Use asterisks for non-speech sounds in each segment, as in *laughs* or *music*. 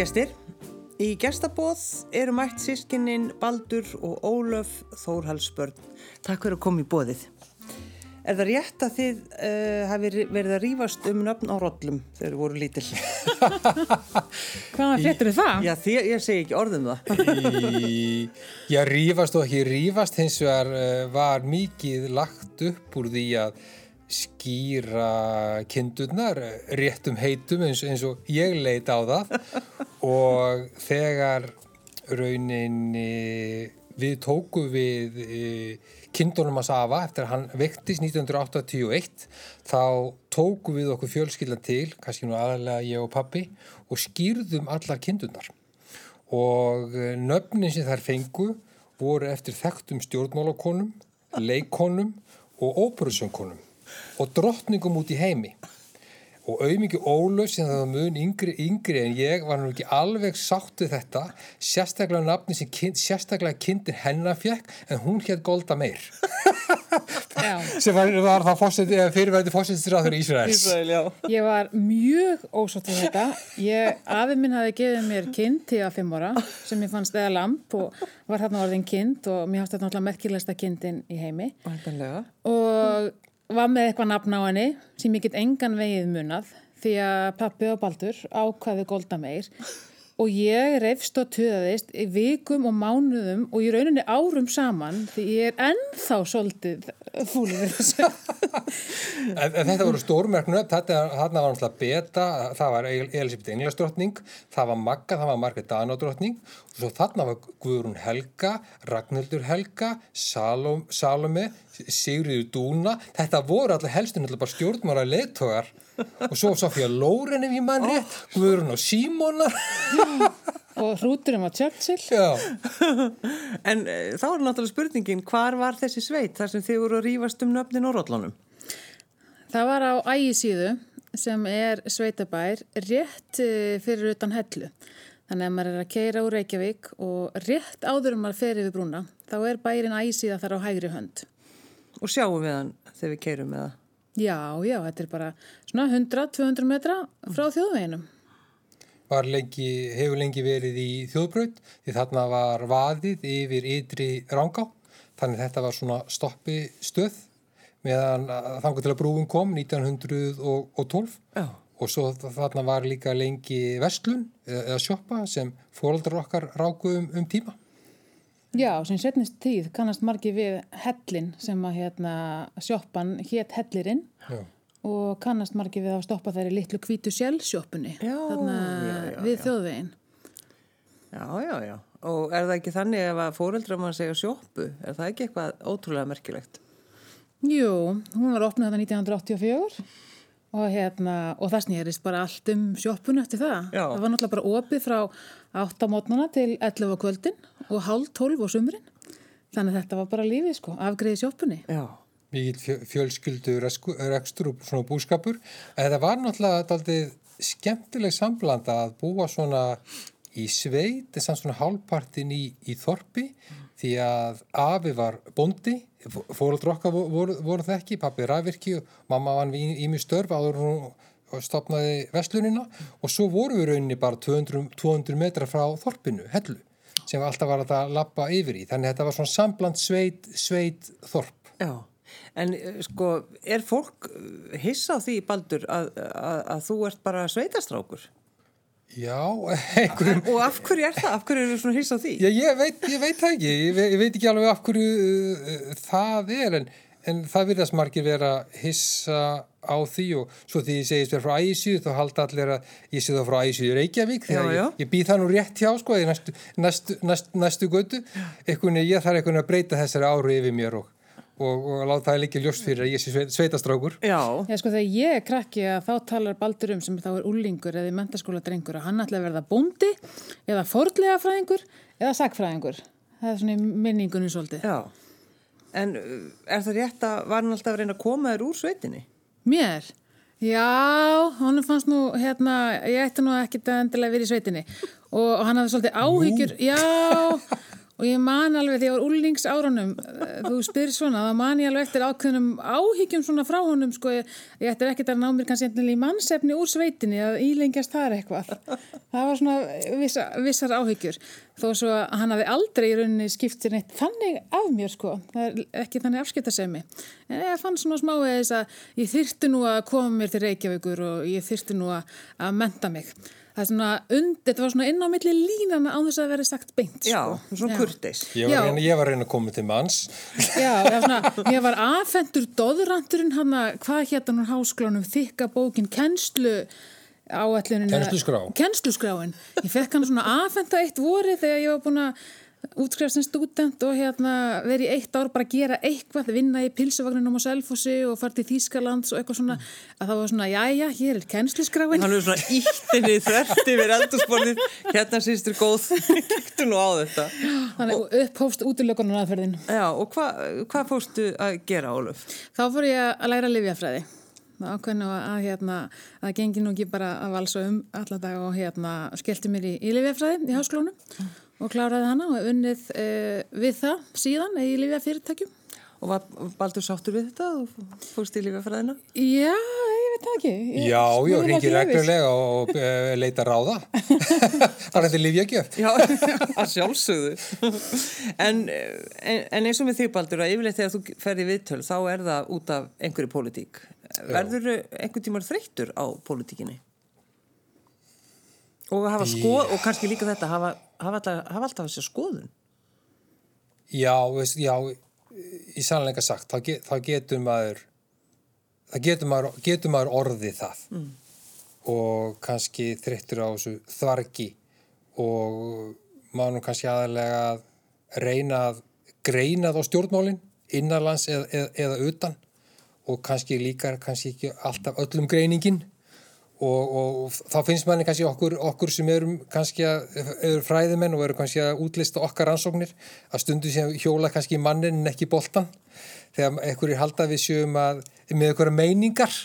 gestir. Í gestabóð eru mætt sískinnin Baldur og Ólöf Þórhalsbörn. Takk fyrir að koma í bóðið. Er það rétt að þið uh, hafi verið að rýfast um nöfn á rollum þegar þið voru lítill? *laughs* Hvaðan fréttur það? Já, því, ég segi ekki orðum það. Í, já, rífast og ekki rífast hins vegar uh, var mikið lagt upp úr því að skýra kindurnar réttum heitum eins, eins og ég leit á það. *laughs* Og þegar rauninni við tóku við e, kindunum að safa eftir að hann vektist 1981 þá tóku við okkur fjölskyldan til, kannski nú aðalega ég og pappi og skýrðum allar kindurnar. Og nöfnin sem þær fengu voru eftir þekktum stjórnmálakonum, leikonum og óperusönkonum og drottningum út í heimi. Og auðvitað Ólöf sem það var mun yngri, yngri en ég var nú ekki alveg sáttu þetta sérstaklega nafni sem kind, sérstaklega kindir hennar fjekk en hún hétt Golda Meir. *laughs* Sem var, var það fyrirvæði fósittisræður í Ísraels. Ísrael, Ég var mjög ósátt við þetta. Ég, afi minn hafi gefið mér kind til að fimm ára sem ég fannst eða lamp og var hérna orðin kind og mér hafði þetta náttúrulega merkilegsta kindin í heimi. Væntanlega. og var með eitthvað nafn á henni sem ég get engan vegið munað því að pappi og Baldur ákvaði Golda Meir og ég reyfst og töðist í vikum og mánuðum og í rauninni árum saman því ég er ennþá svolítið fúlið við þessu. en, en þetta voru stórmerknu, þetta var náttúrulega beta, það var Elisabeth Englasdrottning, það var Magga, það var Margret Danadrottning. Og svo þarna var Guðrún Helga, Ragnhildur Helga, Salom, Salome, Sigriður Dúna, þetta voru allir helstun, allir bara stjórnmára leittógar og svo Sofía Lóren ef ég mann rétt, Guðrún og Símónar og hrúturinn var Churchill. En e, þá er náttúrulega spurningin hvar var þessi sveit þar sem þið voru að rýfast um nöfnin og rollunum? Það var á ægisíðu sem er sveitabær rétt fyrir utan hellu. Þannig að maður er að keira úr Reykjavík og rétt áður um að fer yfir brúna þá er bærin ægisíða þar á hægri hönd. Og sjáum við hann þegar við keirum með það Já, já, þetta er bara svona 100-200 metra frá þjóðveginum. Var lengi, hefur lengi verið í þjóðbraut því þarna var vaðið yfir ytri rángá þannig þetta var svona stoppi stöð meðan þangu til að brúum kom 1912 já. og svo þarna var líka lengi vestlun eða sjoppa sem fóraldrar okkar rákuðum um tíma. Já, sem setnist tíð kannast margi við hellin sem að hérna, sjoppan hétt hellirinn já. og kannast margi við að stoppa í litlu kvítu sjálfsjoppunni við þjóðvegin. Já, já, já. Og er það ekki þannig ef að fóreldra mann segja sjoppu, er það ekki eitthvað ótrúlega merkilegt? Jú, hún var opnað þetta 1984 og, hérna, og það snýrist bara allt um sjoppun eftir það. Já. Það var náttúrulega bara opið frá 8 mótnana til 11 kvöldin og hálf 12 á sumurinn. Þannig að þetta var bara lífið sko, afgriði sjoppunni. Já. Mikið fjölskyldu rekstur og svona búskapur. Þetta var náttúrulega aldrei skemmtileg samblanda að búa svona í sveit, þess að svona hálfpartin í, í þorpi því að Afi var bondi fóröldur okkar voru, voru það ekki pappi ræðvirki og mamma var í, í mjög störf áður hún stopnaði vestlunina og svo voru við rauninni bara 200, 200 metra frá þorpinu, hellu sem alltaf var að lappa yfir í þannig að þetta var svona sambland sveit, sveit þorp Já, en eh, sko er fólk hissa á því Baldur að, að, að þú ert bara sveitastrákur? Já, *laughs* einhverjum... Og af hverju er það? Af hverju eru svona hýst á því? Já, ég veit, ég veit það ekki. Ég veit, ég veit ekki alveg af hverju uh, það er, en, en það virðast margir vera hissa á því og svo því ég segist verið frá Æsju þá halda allir að ég sé það frá Æsju í Reykjavík því að ég, ég býð það nú rétt hjá sko, næstu, næstu, næstu, næstu götu. Eitthvað, ég þarf eitthvað að breyta þessari áru yfir mér og og, og láta það líka ljóst fyrir að ég sé sveitastrákur Já, Já sko þegar ég er krakki að þá talar Baldur um sem þá er úlingur eða í mentaskóla drengur að hann ætla að verða bóndi eða fordlega fræðingur eða sagfræðingur það er svona í minningunni svolítið. Já, en uh, er það rétt að var hann alltaf að reyna að koma þér úr sveitinni? Mér? Já, hann fannst nú hérna, ég ætti nú ekki að endilega verið í sveitinni og hann hafði svolítið áhyggjur Já og ég man alveg því að ég var úlningsárunum þú spyrir svona, þá man ég alveg eftir ákveðnum áhyggjum svona frá honum sko, ég, ég ættir ekkert að ná mér kannski í mannsefni úr sveitinni að ílengjast það er eitthvað það var svona vissa, vissar áhyggjur þó svo að hann hafi aldrei í rauninni skiptir neitt þannig af mér sko það er ekki þannig afskiptasemi en ég fann svona smá eða þess að ég þyrti nú að koma mér til Reykjavíkur og ég þyrti nú að, að menta mig það er svona, und, þetta var svona inn á milli línana á þess að vera sagt beint Já, sko. svona kurteis. Ég var, Já. reyna, ég var að reyna að koma til manns. Já, ég var svona, ég var afhendur doðranturinn hann að, hvað hétt hann úr háskólanum, þykka bókin, kennslu áætlunin. Kennsluskrá. Kennsluskráin. Ég fekk hann svona afhenda eitt vori þegar ég var búin að útskrifast sem student og hérna verið í eitt ár bara að gera eitthvað, vinna í pilsuvagninum á Selfossi og fara til Þýskalands og eitthvað svona, að það var svona, jæja, hér er kennsluskráin. Hann er svona íttinni þverti við eldursporðið, hérna sýstur góð, kíktu nú á þetta. Þannig upphófst útilegunar aðferðin. Já, og hvað hva fórstu að gera, Óluf? Þá fór ég að læra livjafræði. Það ákveðinu að, hérna, að gengi nú ekki bara að valsa um alla dag og hérna skellti mér í, í livjafræði í háskólunum og kláraði hana og unnið e, við það síðan í livjafyrirtækjum. Og var Baldur sáttur við þetta og fórst í lífafræðina? Já, ég veit það ekki. Ég, Já, já, hringir reglulega og uh, leita ráða. *laughs* *laughs* það er þetta lífjagjöf. Já, *laughs* að sjálfsögðu. En, en, en eins og með þig, Baldur, að yfirleitt þegar þú ferði viðtöl, þá er það út af einhverju pólitík. Verður einhvern tímar þreyttur á pólitíkinni? Og, hafa skoð, og kannski líka þetta, hafa, hafa, alltaf, hafa alltaf þessi skoðun. Já, veist, já, í sannleika sagt, þá, get, þá getur maður, það getur maður, getur maður orðið það mm. og kannski þreyttur á þessu þvargi og maður nú kannski aðalega að reyna að greina þá stjórnmálinn innanlands eða, eða, eða utan og kannski líka kannski ekki alltaf öllum greiningin. Og, og þá finnst manni kannski okkur, okkur sem erum kannski að, eru fræðimenn og eru kannski að útlista okkar rannsóknir að stundu sem hjóla kannski mannin en ekki boltan þegar einhverjir halda við sjöum að með einhverja meiningar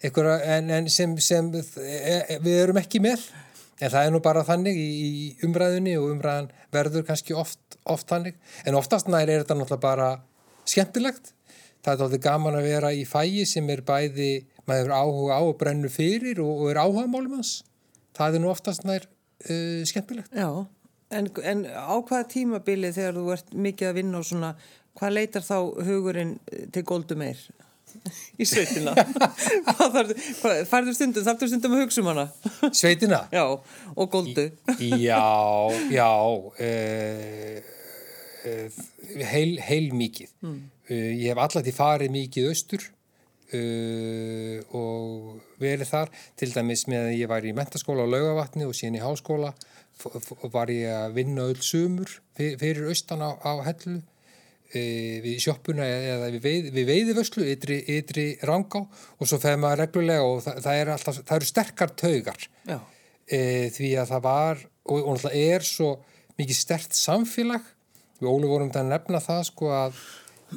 einhverja, en, en sem, sem e, við erum ekki með. En það er nú bara þannig í, í umræðunni og umræðan verður kannski oft, oft þannig. En oftast nær er þetta náttúrulega bara skemmtilegt það er þáttið gaman að vera í fæi sem er bæði, maður hefur áhuga á og brennu fyrir og, og er áhuga málum hans það er nú oftast nær uh, skemmtilegt Já, en, en á hvaða tímabili þegar þú ert mikið að vinna og svona, hvað leitar þá hugurinn til goldu meir *laughs* í sveitina? *laughs* Hvað þarf- hvað- Færðu stundum, þarfðu stundum að hugsa um hana? Sveitina? *laughs* Já, og goldu. Já, já uh, uh, heil, heil mikið mm. Uh, ég hef alltaf til farið mikið austur uh, og verið þar. Til dæmis með að ég var í mentaskóla á laugavatni og síðan í háskóla f- var ég að vinna öll sumur fyr- fyrir austan á, á hellu uh, við sjoppuna eða við, við veiðivöslu ytri, ytri rangá og svo feður maður reglulega og það, það, er alltaf, það eru sterkar taugar. E, því að það var og, og náttúrulega er svo mikið stert samfélag. Við Óli vorum þetta að nefna það sko að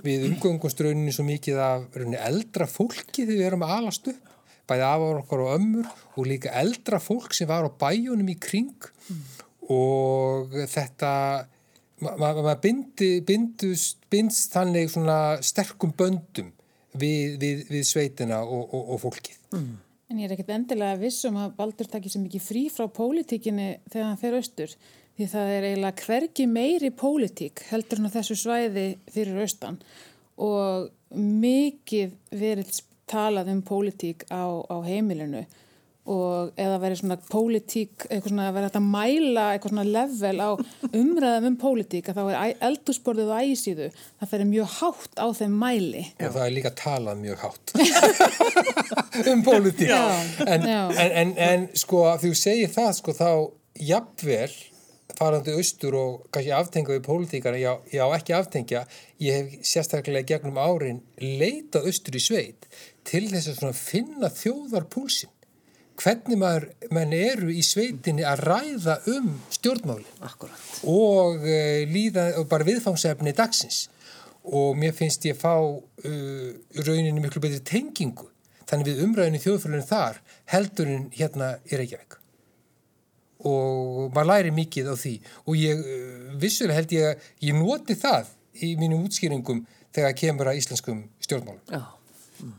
við umgöngustrauninni svo mikið af rauninni, eldra fólki þegar við erum að alast upp bæði af okkar og ömmur og líka eldra fólk sem var á bæjunum í kring og þetta maður ma ma bindst þannig svona sterkum böndum við, við, við sveitina og, og, og fólkið En ég er ekkert endilega viss um að Baldur takir sem mikið frí frá pólitíkinni þegar hann fer austur. Því það er eiginlega hvergi meiri pólitík heldur hann á þessu svæði fyrir austan. Og mikið verið talað um pólitík á, á heimilinu. Og eða verið svona pólitík, eitthvað svona að vera hægt að mæla eitthvað svona level á umræðum um pólitík að þá er eldhúsborðið og æsíðu, það fer mjög hátt á þeim mæli. og það er líka talað mjög hátt. *laughs* Um pólitík. En, já. en, en, en sko þú segir það sko þá jafnvel farandi austur og kannski aftengja við pólitíkana, já, já ekki aftengja. Ég hef sérstaklega gegnum árin leitað austur í sveit til þess að finna þjóðarpúlsin hvernig maður menn eru í sveitinni að ræða um stjórnmálin akkurat. og uh, líða og bara viðfangsefni dagsins. Og mér finnst ég fá uh, rauninni miklu betri tengingu þannig við umræðinu þjóðfélaginu þar heldurinn hérna í Reykjavík og maður læri mikið á því og ég uh, vissulega held ég að ég noti það í mínum útskýringum þegar kemur að íslenskum stjórnmálum. Já. Mm.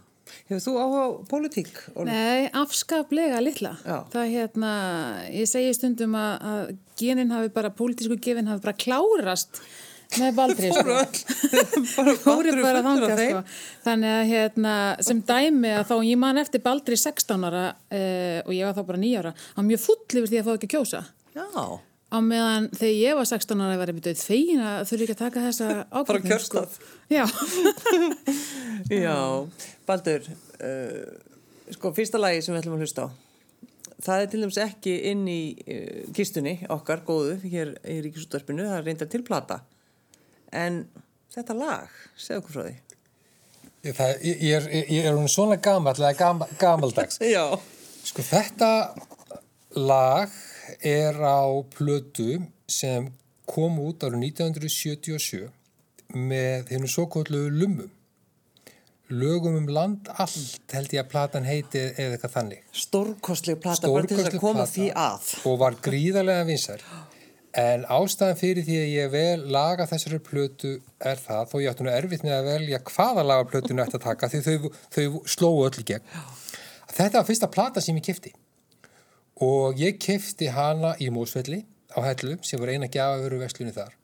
Hefur þú áhuga á pólitík? Óli? Nei, afskaplega litla. Já. Það er hérna, ég segi stundum að, að genin hafi bara, pólitísku gefin hafi bara klárast með baldri, sko. Bara er bara þeim. sko. Þannig að hérna, sem dæmi að þá ég man eftir baldri 16 ára uh, og ég var þá bara 9 ára, hann mjög full yfir því að fá ekki að kjósa. Já. Á meðan þegar ég var 16 ára var ég byrjuð fegin að þurfi ekki að taka þessa. Bara kjörstað. Já, *laughs* Já. Baldur, uh, sko, fyrsta lagi sem við ætlum að hlusta á. Það er til dæmis ekki inn í uh, kistunni okkar, góðu, hér í Ríkisúttarpinu, það er reyndar til plata. En þetta lag, segðu okkur frá því. Það, ég, ég er, ég er hún svona gamall eða gam, gamaldags. *laughs* Já. Sko þetta lag er á plötu sem kom út árið 1977 með hennu svo kóllu Lummum. Lögum um land allt held ég að platan heiti eða eitthvað þannig. Stórkostleg plata, bara til þess að koma plata því að. og var gríðarlega vinsar en ástæðan fyrir því að ég vel laga þessari plötu er það þó ég átti nú erfitt með að velja hvaða laga plötunu ætti að taka því þau, þau slóu öll í gegn. Þetta var fyrsta plata sem ég kefti og ég kefti hana í Mósvelli á Hellu sem var eina gjafavöru vestlunni þar.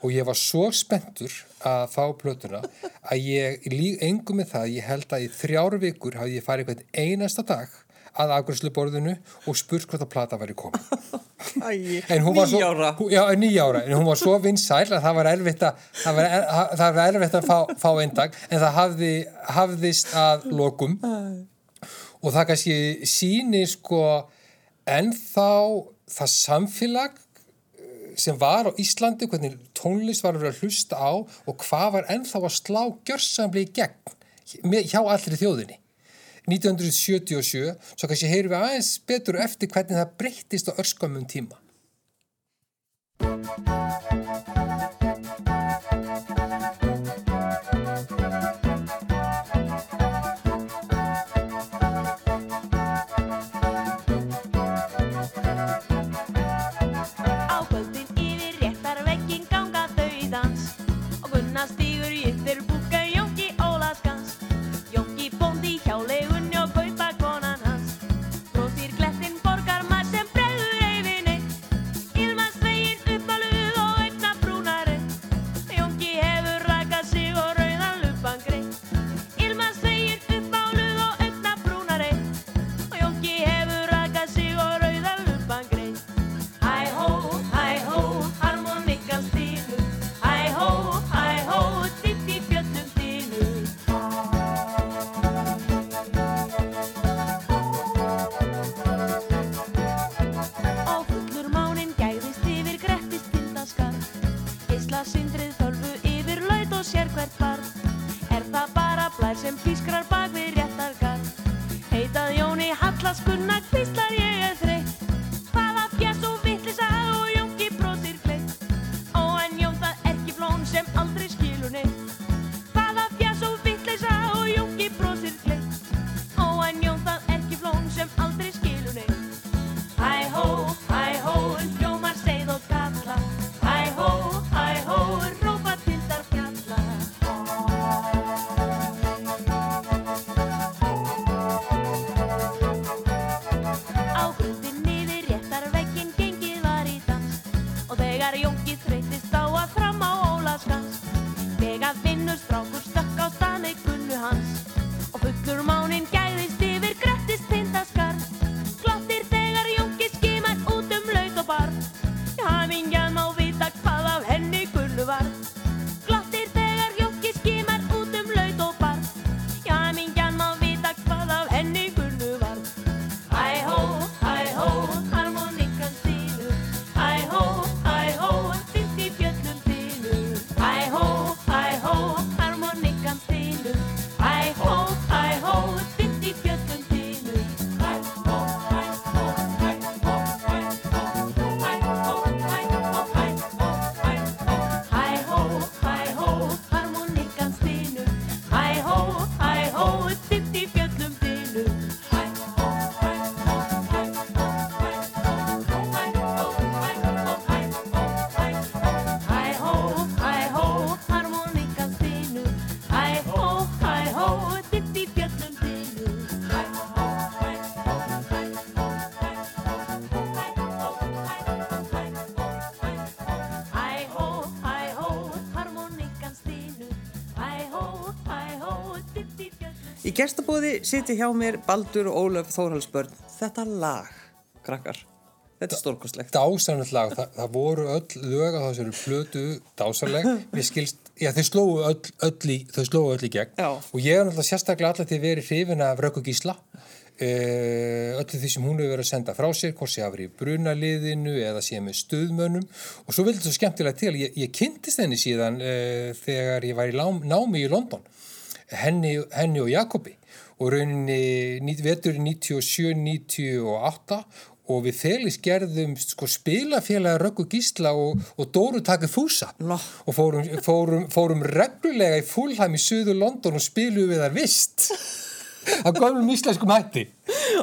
Og ég var svo spenntur að fá plötuna að ég lík engum með það ég held að í þrjár vikur hafði ég farið hvern einasta dag að afgjörslu borðinu og spurt hvort að plata væri komið *laughs* en nýjára. já, nýjára en hún var svo vinsæl að það var erfitt að það var, er, það var erfitt að fá, fá einn dag en það hafði, hafðist að lokum. Og það kannski sýnir sko ennþá það samfélag eh, sem var á Íslandi, hvernig tónlist var að vera að hlusta á og hvað var ennþá að slá gjörsamlega í gegn hjá allri þjóðinni 1977, svo kannski heyrum við aðeins betur eftir hvernig það breyttist á örskamum tíma. Gestabóði siti hjá mér Baldur og Ólöf Þórhalsbörn. Þetta lag, krakkar, þetta er stórkostlegt. dásanlegt lag, Þa, það voru öll lög á þessari plötu dásanleg mér skilst, já þau slóu öll, öll í, þau slóu öll í gegn. Já. og ég er náttúrulega sérstaklega alltaf til verið hrifin af Rökku Gísla. Uh, öllu því sem hún hefur verið að senda frá sér hvort sé að vera í brunaliðinu eða sé með stuðmönnum. Og svo vildi þetta svo skemmtilega til. Ég, ég kynntist henni síðan uh, þegar ég var í námi í London henni, henni og Jakobi. Og rauninni veturinn 97-98 og við Felix gerðum sko, spilafélaga Röggu Gísla og, og Dóru takið fúsa. Nó. og fórum, fórum, fórum reglulega í Fulham í söður London og spilum við það vist *laughs* íslenskum hætti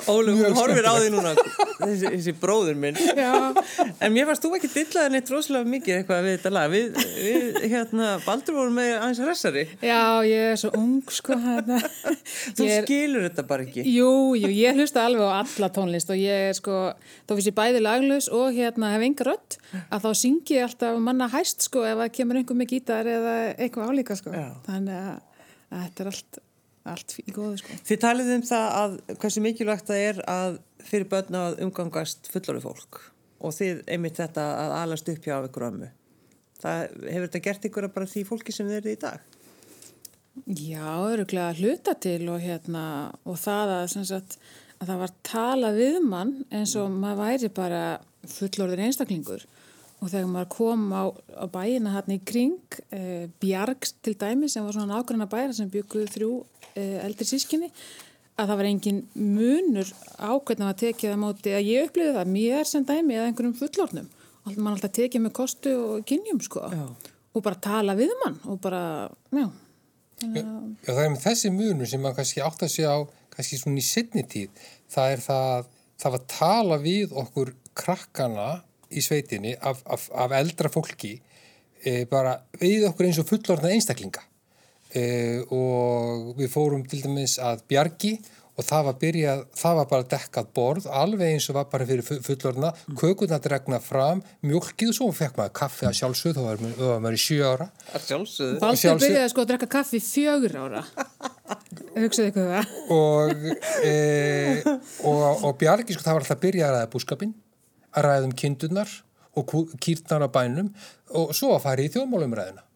Ólöf, Mjög hún horfir á því núna, þessi, þessi bróður minn. Já, En mér fannst þú ekki dillaði neitt rosalega mikið eitthvað við þetta lag. Við, við hérna, Baldur vorum með aðeins hressari. já, ég er svo ung, sko. hérna. Þú er- skilur þetta bara ekki. Jú, jú, ég hlusta alveg á alla tónlist og ég er sko, þó finnst ég bæði laglaus og hérna hef enga rödd, að þá syngi ég alltaf manna hæst sko ef það kemur einhver með gítar eða eitthvað álíka sko. Já. Þannig að, að þetta er allt, allt í góðu sko. Þið talið um það að hversu mikilvægt það er að fyrir börn að umgangast fullorði fólk og þið einmitt þetta að alast upp hjá ykkur ömmu. Það hefur þetta gert ykkur að bara því fólki sem þið eru í dag? Já, öruglega hluta til og hérna, og það að, sem sagt, að það var tala við mann eins og maður væri bara fullorðin einstaklingur og þegar maður kom á, á bæina hérna í kring, e, Bjarg til dæmi sem var svona nágranna bæra sem bygguðu þrjú e, eldri sískinni, að það var engin munur á hvernig maður tekið það móti, að ég upplýði það mér sem dæmi eða einhverjum fullorðnum. Og mann alltaf tekið með kostu og kynjum sko. Já. og bara tala við mann og bara, já, Já, já, það er með þessi munur sem maður kannski átt að sé á kannski svona í setni tíð. Það er það, það var að tala við okkur krakkana í sveitinni af, af, af eldra fólki e, bara við okkur eins og fullorðna einstaklinga e, og við fórum til dæmis að bjargi og það var, byrjað, það var bara dekkað borð alveg eins og var bara fyrir fu- fullorðna kökurna dregna fram, mjölkið og svo fekk maður kaffi að sjálfsögð þá var maður- þá var sjö ára. Baldur byrjaði sko að drekka kaffi fjögur ára. *laughs* Hugsaðu ykkur það. og, e, og, og Bjargi sko, það var alltaf að byrja að ræða búskapin að ræða um kindurnar og kýrnar á bænum og svo að fara í þjóðmálumræðina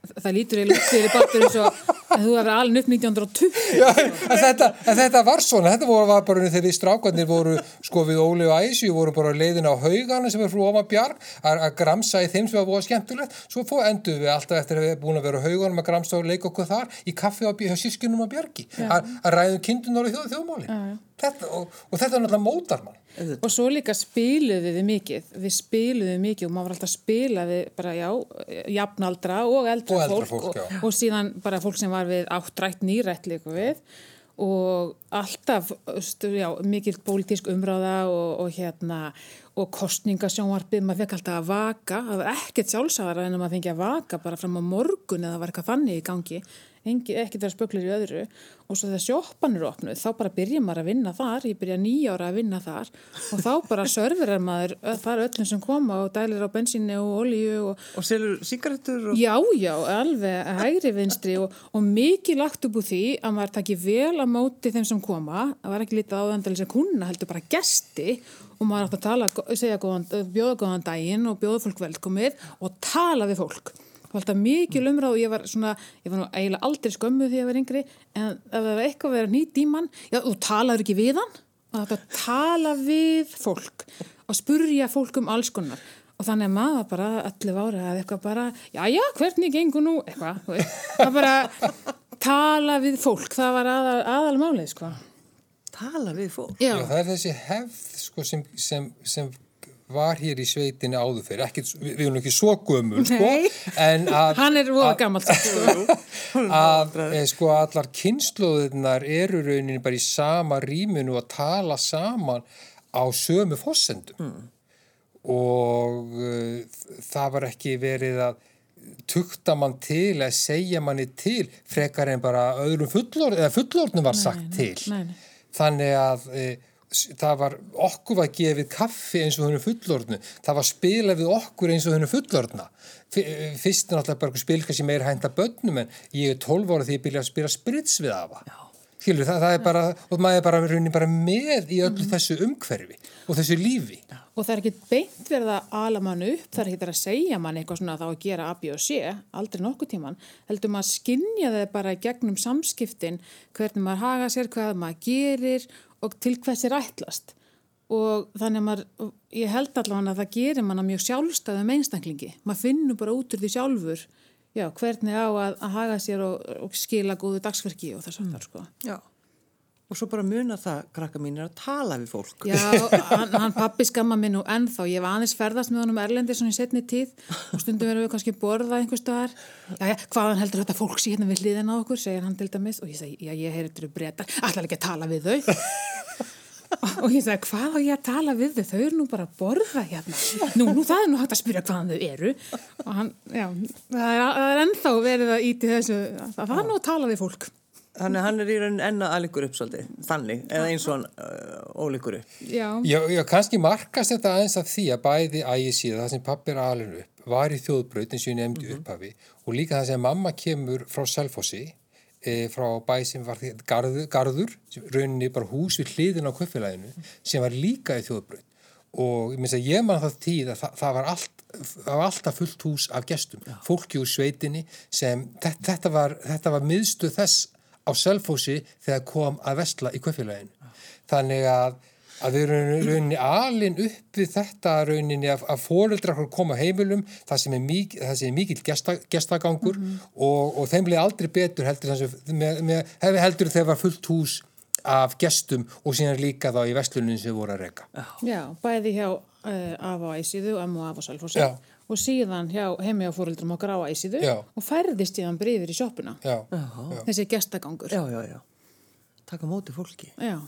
Það lítur lútt fyrir Baldur eins og að þú hefur alveg upp 1920. Já, en þetta, en þetta var svona, þetta voru var bara þegar við strákarnir voru sko við Óli og Æsju, voru bara leiðin á haugana sem er frú Óma Bjarg að að gramsa í þeim sem var búið skemmtilegt. Svo fóð endur við alltaf eftir að við erum búin að vera á hauganum að gramsa og leika okkur þar í kaffi á sískinum á Bjargi að að ræðum kindunar og þjóð, þjóðmálin þetta, og, og þetta er náttúrulega mótar mann Og svo líka spiluðu við mikið. Við spiluðu mikið og maður var alltaf að spila við bara, já, jafnaldra og eldra, Og eldra fólk, fólk, og, og síðan bara fólk sem var við áttrætt nýrætt líka við. Og alltaf, mikil pólitísk umráða og, og hérna og kostningasjónvarpið, maður fekk alltaf að vaka, það var ekkert sjálfsagara en að maður fengi að vaka bara fram á morgun eða var eitthvað þannig í gangi ekkert vera spöklir í öðru. Og svo þegar sjoppan eru opnuð þá bara byrja maður að vinna þar. Ég byrja nýjára að vinna þar. Og þá bara *laughs* serverar maður þar öllum sem koma og dælir á bensíni og olíu og Og selur sígarettur og... já, já, alveg hægri vinstri. Og, og mikið lagt upp úr því að maður taki vel að móti þeim sem koma. Það var ekki lítið áðandali sem kuna heldur bara gesti. Og maður átt að tala, segja góðan, bjóða góðan daginn og bjóða fólk velkomið og tala við fólk Það var alltaf mikil umræð og ég var svona, ég var nú eiginlega aldrei skömmuð því að ég var yngri, en ef það var eitthvað að vera nýtt í mann, já, þú talaður ekki við hann, og þetta tala við fólk og spurja fólk um alls konar. Og þannig að maður bara allir ára að eitthvað bara, já, já, hvernig gengur nú, eitthvað, þú veist. það bara tala við fólk, það var aðal, aðalmálið, sko. Tala við fólk. Já, Já, það er þessi hefð sko, sem, sem, sem var hér í sveitinni áður fyrir, ekki, við, erum ekki svo gömul sko, Nei. en að hann er voða gammalt, sko. *laughs* að e, sko allar kynnslóðunar eru rauninni bara í sama rýminu að tala saman á sömu fossendum og uh, það var ekki verið að tukta mann til að segja manni til frekar en bara öðrum fullor, eða fullornum var sagt til nei, nei. þannig að e, það var okkur var gefið kaffi eins og hennu fullorðnu. Það var spilað við okkur eins og hennu fullorðna. Fyrst er náttúrulega bara spil kannski meira hænta börnum en ég er 12 ára því ég byrja að spila sprits við afa. Skilur það, það er bara, og maður er bara, bara með í öllu þessu umhverfi og þessu lífi. Og það er ekki beint verið að ala mann upp, það er ekki verið að segja mann eitthvað svona þá að gera A, B og C, aldrei nokkuð tíman. Heldur maður að skinja það bara gegnum samskiptin, hvernig maður haga sér, hvað maður gerir og til hvers er ætlast. Og þannig að maður, ég held allavega að það gerir manna mjög sjálfstæðum einstaklingi. Maður finnur bara út úr því sjálfur, já, hvernig á að, að haga sér og, og skila góðu dagsverki og þess að það, sko. Já. Og svo bara muna það, krakka mín, er að tala við fólk. Já, hann, hann pappi skamma minn nú ennþá. Ég var aðeins ferðast með honum Erlendi svona í setni tíð og stundum verðum við kannski borðað einhver staðar. Já, já, hvaðan heldur þetta fólk síðan við hliðin á okkur, segir hann til dæmis. Og ég segi, já, ég heyri þetta eru breytar, allar ekki að tala við þau. og ég segi, hvað á ég að tala við þau? Þau eru nú bara að borða hérna. Nú, nú, það er nú hægt að spyrja hvaðan þau eru. Og hann, já, það er, það er að er að. Þannig að hann er í raunin enna aðlingur upp svolítið, þannig, eða eins og hann uh, ólíkur upp. Já, Já, já, kannski markast þetta aðeins af því að bæði ægi síðan það sem pappi er alveg upp var í þjóðbraut eins og ég nefndi Mhm. upphafi og líka það sem mamma kemur frá Selfossi e, frá bæ sem var garður, garður sem rauninni bara hús við hliðin á kvöffilæðinu sem var líka í þjóðbraut og ég, að ég man það tíð að það, það, var allt, það var alltaf fullt hús af gestum, fólki úr sveitinni sem þetta, þetta var, þetta var miðstuð þess á Selfossi þegar kom að vestla í kvöffilæðinu þannig að að við erum rauninni alin upp við þetta rauninni að, að fóreldrar okkur koma heimilum það sem er, mik, það sem er mikill gesta, gestagangur og, og þeim bleið aldrei betur heldur, þessu, með, með, hefði heldur þegar var fullt hús af gestum og síðan líka þá í vestlunin sem voru að reyka. Já, bæði hjá uh, Afa á Æsíðu, Amma og Afa á Salfossi Já. Og síðan hjá heimi á okkar á Æsíðu Já. og færðist síðan breyfir í sjoppuna. Já, Þessi gestagangur. Já, já, já. Taka á móti fólki. Já.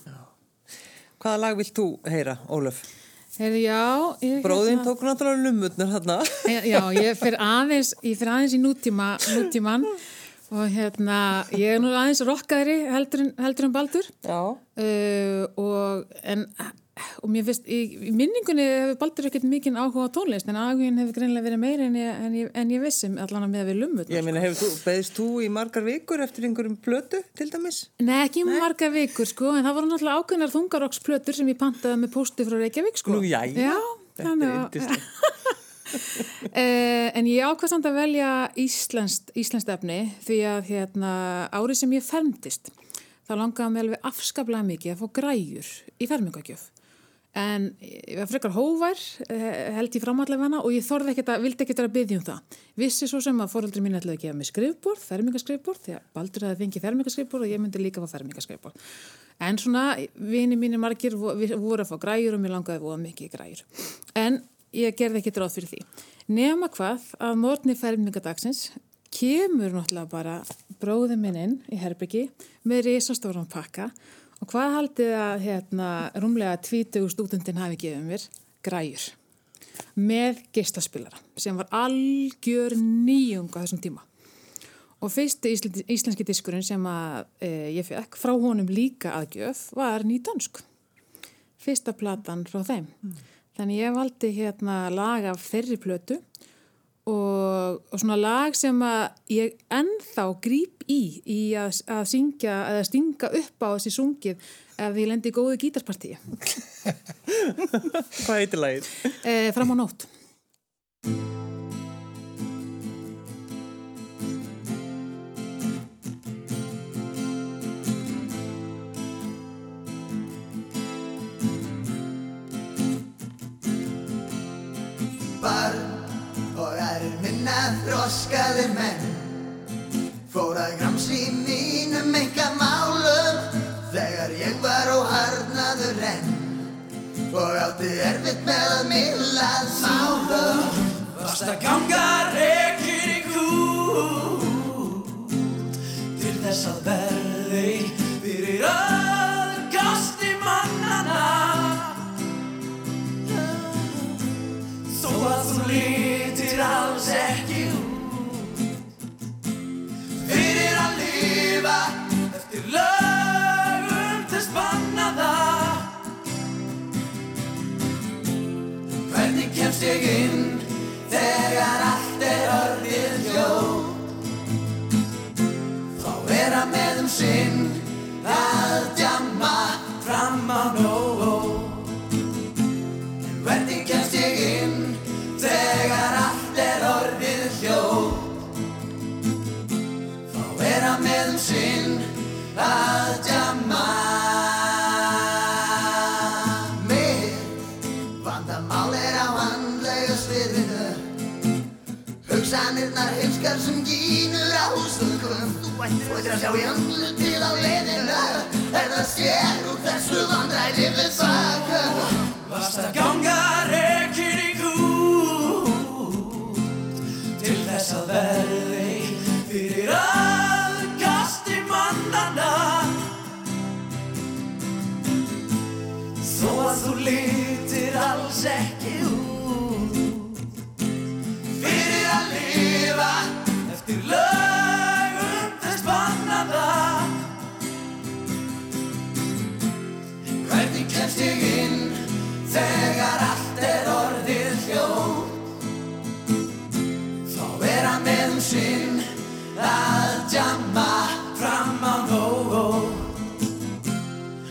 Hvaða lag vilt þú heyra, Ólöf? Heyrðu, já. Ég, Bróðinn hérna- tók náttúrulega lummutnar hérna. Já, ég fyrir aðeins, ég fyrir aðeins í nútíma, nútíman og hérna, ég er nú aðeins rokkaðri heldur, en- heldur en Baldur Já. uh, og en og mér finnst, í, minningunni hefur Baldur ekkert mikinn áhuga á tónlist en áhugin hefur greinlega verið meira en ég, en ég, en ég vissum allan að með við lummut Ég meina, þú, beðist þú í margar vikur eftir einhverjum plötu, til dæmis? Nei, ekki Nei. marga vikur sko en það voru náttúrulega ákveðnar þungaroksplötur sem ég pantaði með pósti frá Reykjavík sko Nú, jæja. Já, Þetta er yndislegt. *laughs* Eh, en ég ákvað samt að velja íslenskt, íslenskt efni því að hérna, árið sem ég fermdist þá langaði mig alveg afskaplega mikið að fá græjur í fermingagjöf en ég var frekar hóvar eh, held ég framallega hana og ég þorði ekkert að, vildi ekkert að byggja um það. Vissi svo sem að fóreldri mín ætlaði að gefa mig skrifbórð, fermingaskrifbórð því að Baldur hefði fengið fermingaskrifbórð og ég myndi líka fá fermingaskrifbórð en svona, vini mínir margir voru að fá græjur og mér langaði voða mikið í græjur. En ég gerði ekki dráð fyrir því. Nema hvað að morgni fermingadagsins kemur náttúrulega bara bróði minn inn í herbyggi með risastóran pakka og hvað haldið að hérna, rúmlega 20 stúdendin hafi gefið mér? Græjur. Með geistaspilara sem var algjör nýjung á þessum tíma. Og fyrsti ísl- íslenski diskurinn sem að e, ég fekk frá honum líka aðgjöf var nýdansk fyrsta platan frá þeim. Þannig ég valdi hérna lag af þeirri plötu og, og svona lag sem að ég ennþá gríp í í að, að syngja eða stinga upp á þessi sungið ef ég lendi í góðu gítarpartíi *laughs* Hvað heitir lagið? e, fram á nótt minna þroskaðir menn. Fór að gramsi mínum enga málum þegar ég var óharnaður enn. Og átti erfitt með að millað málum. Varst að ganga rekin í kú Til þess að verði fyrir öðgasti mannana. Þó að þú lítir alls ekki Hvernig kemst ég inn þegar allt er orðið hljóð? Þá vera með um sinn heimskar sem gínur á hústökum Þú ættir að sjá í andlu til á leiðina Er það sér úr þessu vandræði við baka. Varst að ganga rekin í kút Til þess að verði fyrir aðkasti mannana Þó að þú lítir alls ekki sinn að djamma fram á nóg.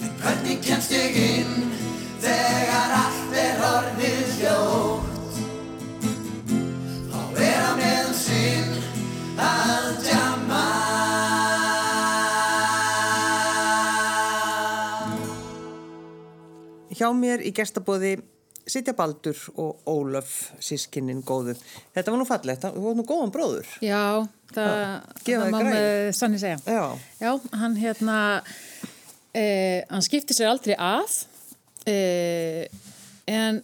En hvernig kemst ég inn þegar allt er orðið hljóð Þá vera með um sinn að djamma Hjá mér í gestabóði sitja Baldur og Ólöf, sískinnin góðu. Þetta var nú fallegt, þú var nú góðan bróður. Já, það, það má með sannig segja. Já. Já, hann hérna, eh, hann skipti sér aldrei að, eh, en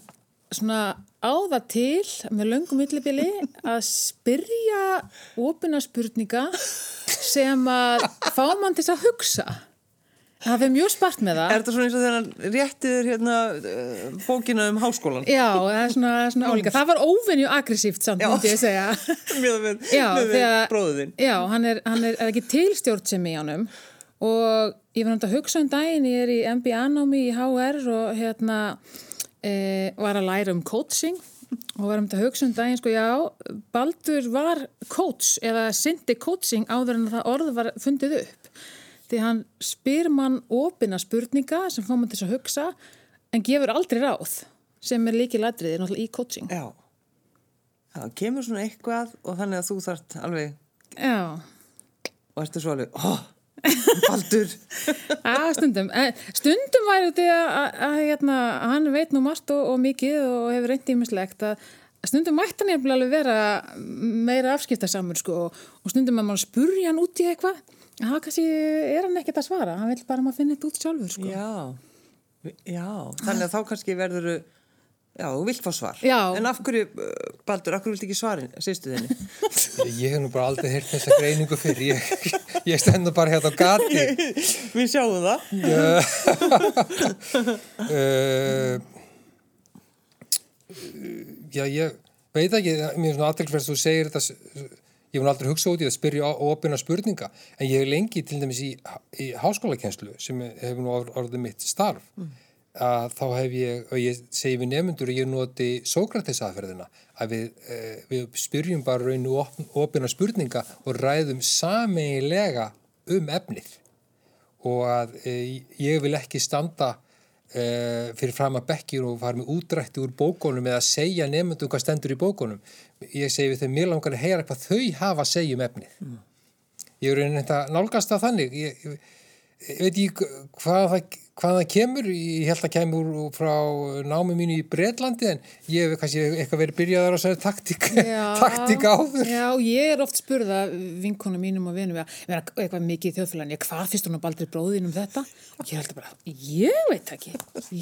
svona á það til með löngum millibili að spyrja opina spurninga sem að fá mann til að hugsa. Það fyrir mjög spart með það. Er þetta svona eins og þegar hann réttiður hérna uh, bókina um háskólan? Já, það er svona, svona álíka. Það var óvenju aggressíft samt, myndi ég segja. *laughs* Með Já, með bróður þinn. Já, hann er, hann er, er ekki tilstjórnsemi í honum og ég var náttúrulega að hugsa um daginn, ég er í MBA-námi í HR og hérna e, var að læra um coaching og var um þetta um daginn, sko, já, Baldur var coach eða syndi coaching áður en það orð var fundið upp. Því hann spyr mann opina spurninga sem fá mann til að hugsa en gefur aldrei ráð sem er líki ladriði náttúrulega í coaching. Já. Það kemur svona eitthvað og þannig að þú þart alveg, Já. og ertu svo alveg, ó, Baldur. *laughs* Já, stundum. Stundum væri þetta að, hérna, hann veit nú margt og, og mikið og hefur reyndi ímislegt að stundum mætti hann alveg vera meira afskiptasamur sko og, stundum að maður spurja hann út í eitthvað að það kannski er hann ekkert að svara hann vil bara að maður finna þetta út sjálfur sko. Já, já, þannig að þá kannski verður já, þú vilt fá svar. Já. En af hverju, uh, Baldur, af hverju vilt ekki svarin, sýstu þinni? *laughs* Ég hef nú bara aldrei heyrt þessa greiningu fyrir. Ég, ég stendur bara hérna á gati. *laughs* Við sjáum það. Uh, *laughs* já, ég veit ekki, mér er svona aðtilkvæmst að þú segir þetta, ég hef aldrei hugsað út í að spyrja opina spurninga, en ég hef lengi til dæmis í, í háskólakenslu sem hefur nú orð- orðið mitt starf, að þá hef ég, og ég segi við nefnendur að ég noti Sókrates aðferðina, að við, uh, við spyrjum bara raunu op, opina spurninga og ræðum sameiginlega um efnið. Og að e, ég vil ekki standa e, fyrir fram að bekkir og fara með útrætti úr bókunum eða segja nefndum hvað stendur í bókunum. Ég segi við þau mér langar að heyra hvað þau hafa að segja um efnið. Ég er reynin þetta nálgast að þannig. Ég, ég, ég veit ekki hvað það, hvað það kemur. Ég held að kemur frá námi mínu í Breitlandi en ég hef kannski eitthvað verið byrjaðar á þessari taktík, *laughs* taktík áður. Já, ég er oft spurða vinkonu mínum og vinum að eitthvað mikið í þjóðfélagin, hvað finnst hún að baldri bróðin um þetta? Og ég held bara, ég veit ekki,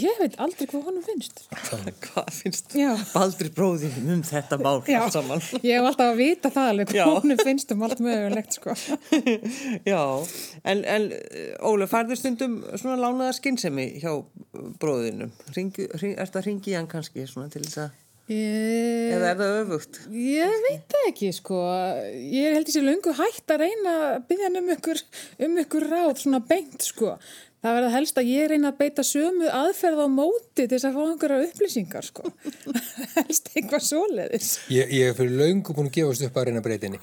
ég veit aldrei hvað honum finnst. Hvað finnst Já. Baldur bróðin um þetta mál Já, ég hef alltaf að vita það alveg hvað honum finnst um allt mögulegt, sko. *laughs* Já, en, en Óla, skinnsemi hjá bróðinum? Ringi, ring, ertu að ringi hann kannski svona til þess að, Ég, eða er það öfugt? ég veit það ekki, sko. Ég held þessi löngu hægt að reyna að byggja um ykkur, um ykkur ráð, svona beint, sko. Það verða helst að ég reyna að beita sömu aðferð á móti til þess að fá einhverja upplýsingar, sko. *laughs* helst eitthvað svoleiðis. Ég, ég er fyrir löngu búin að gefast upp að reyna breytinni.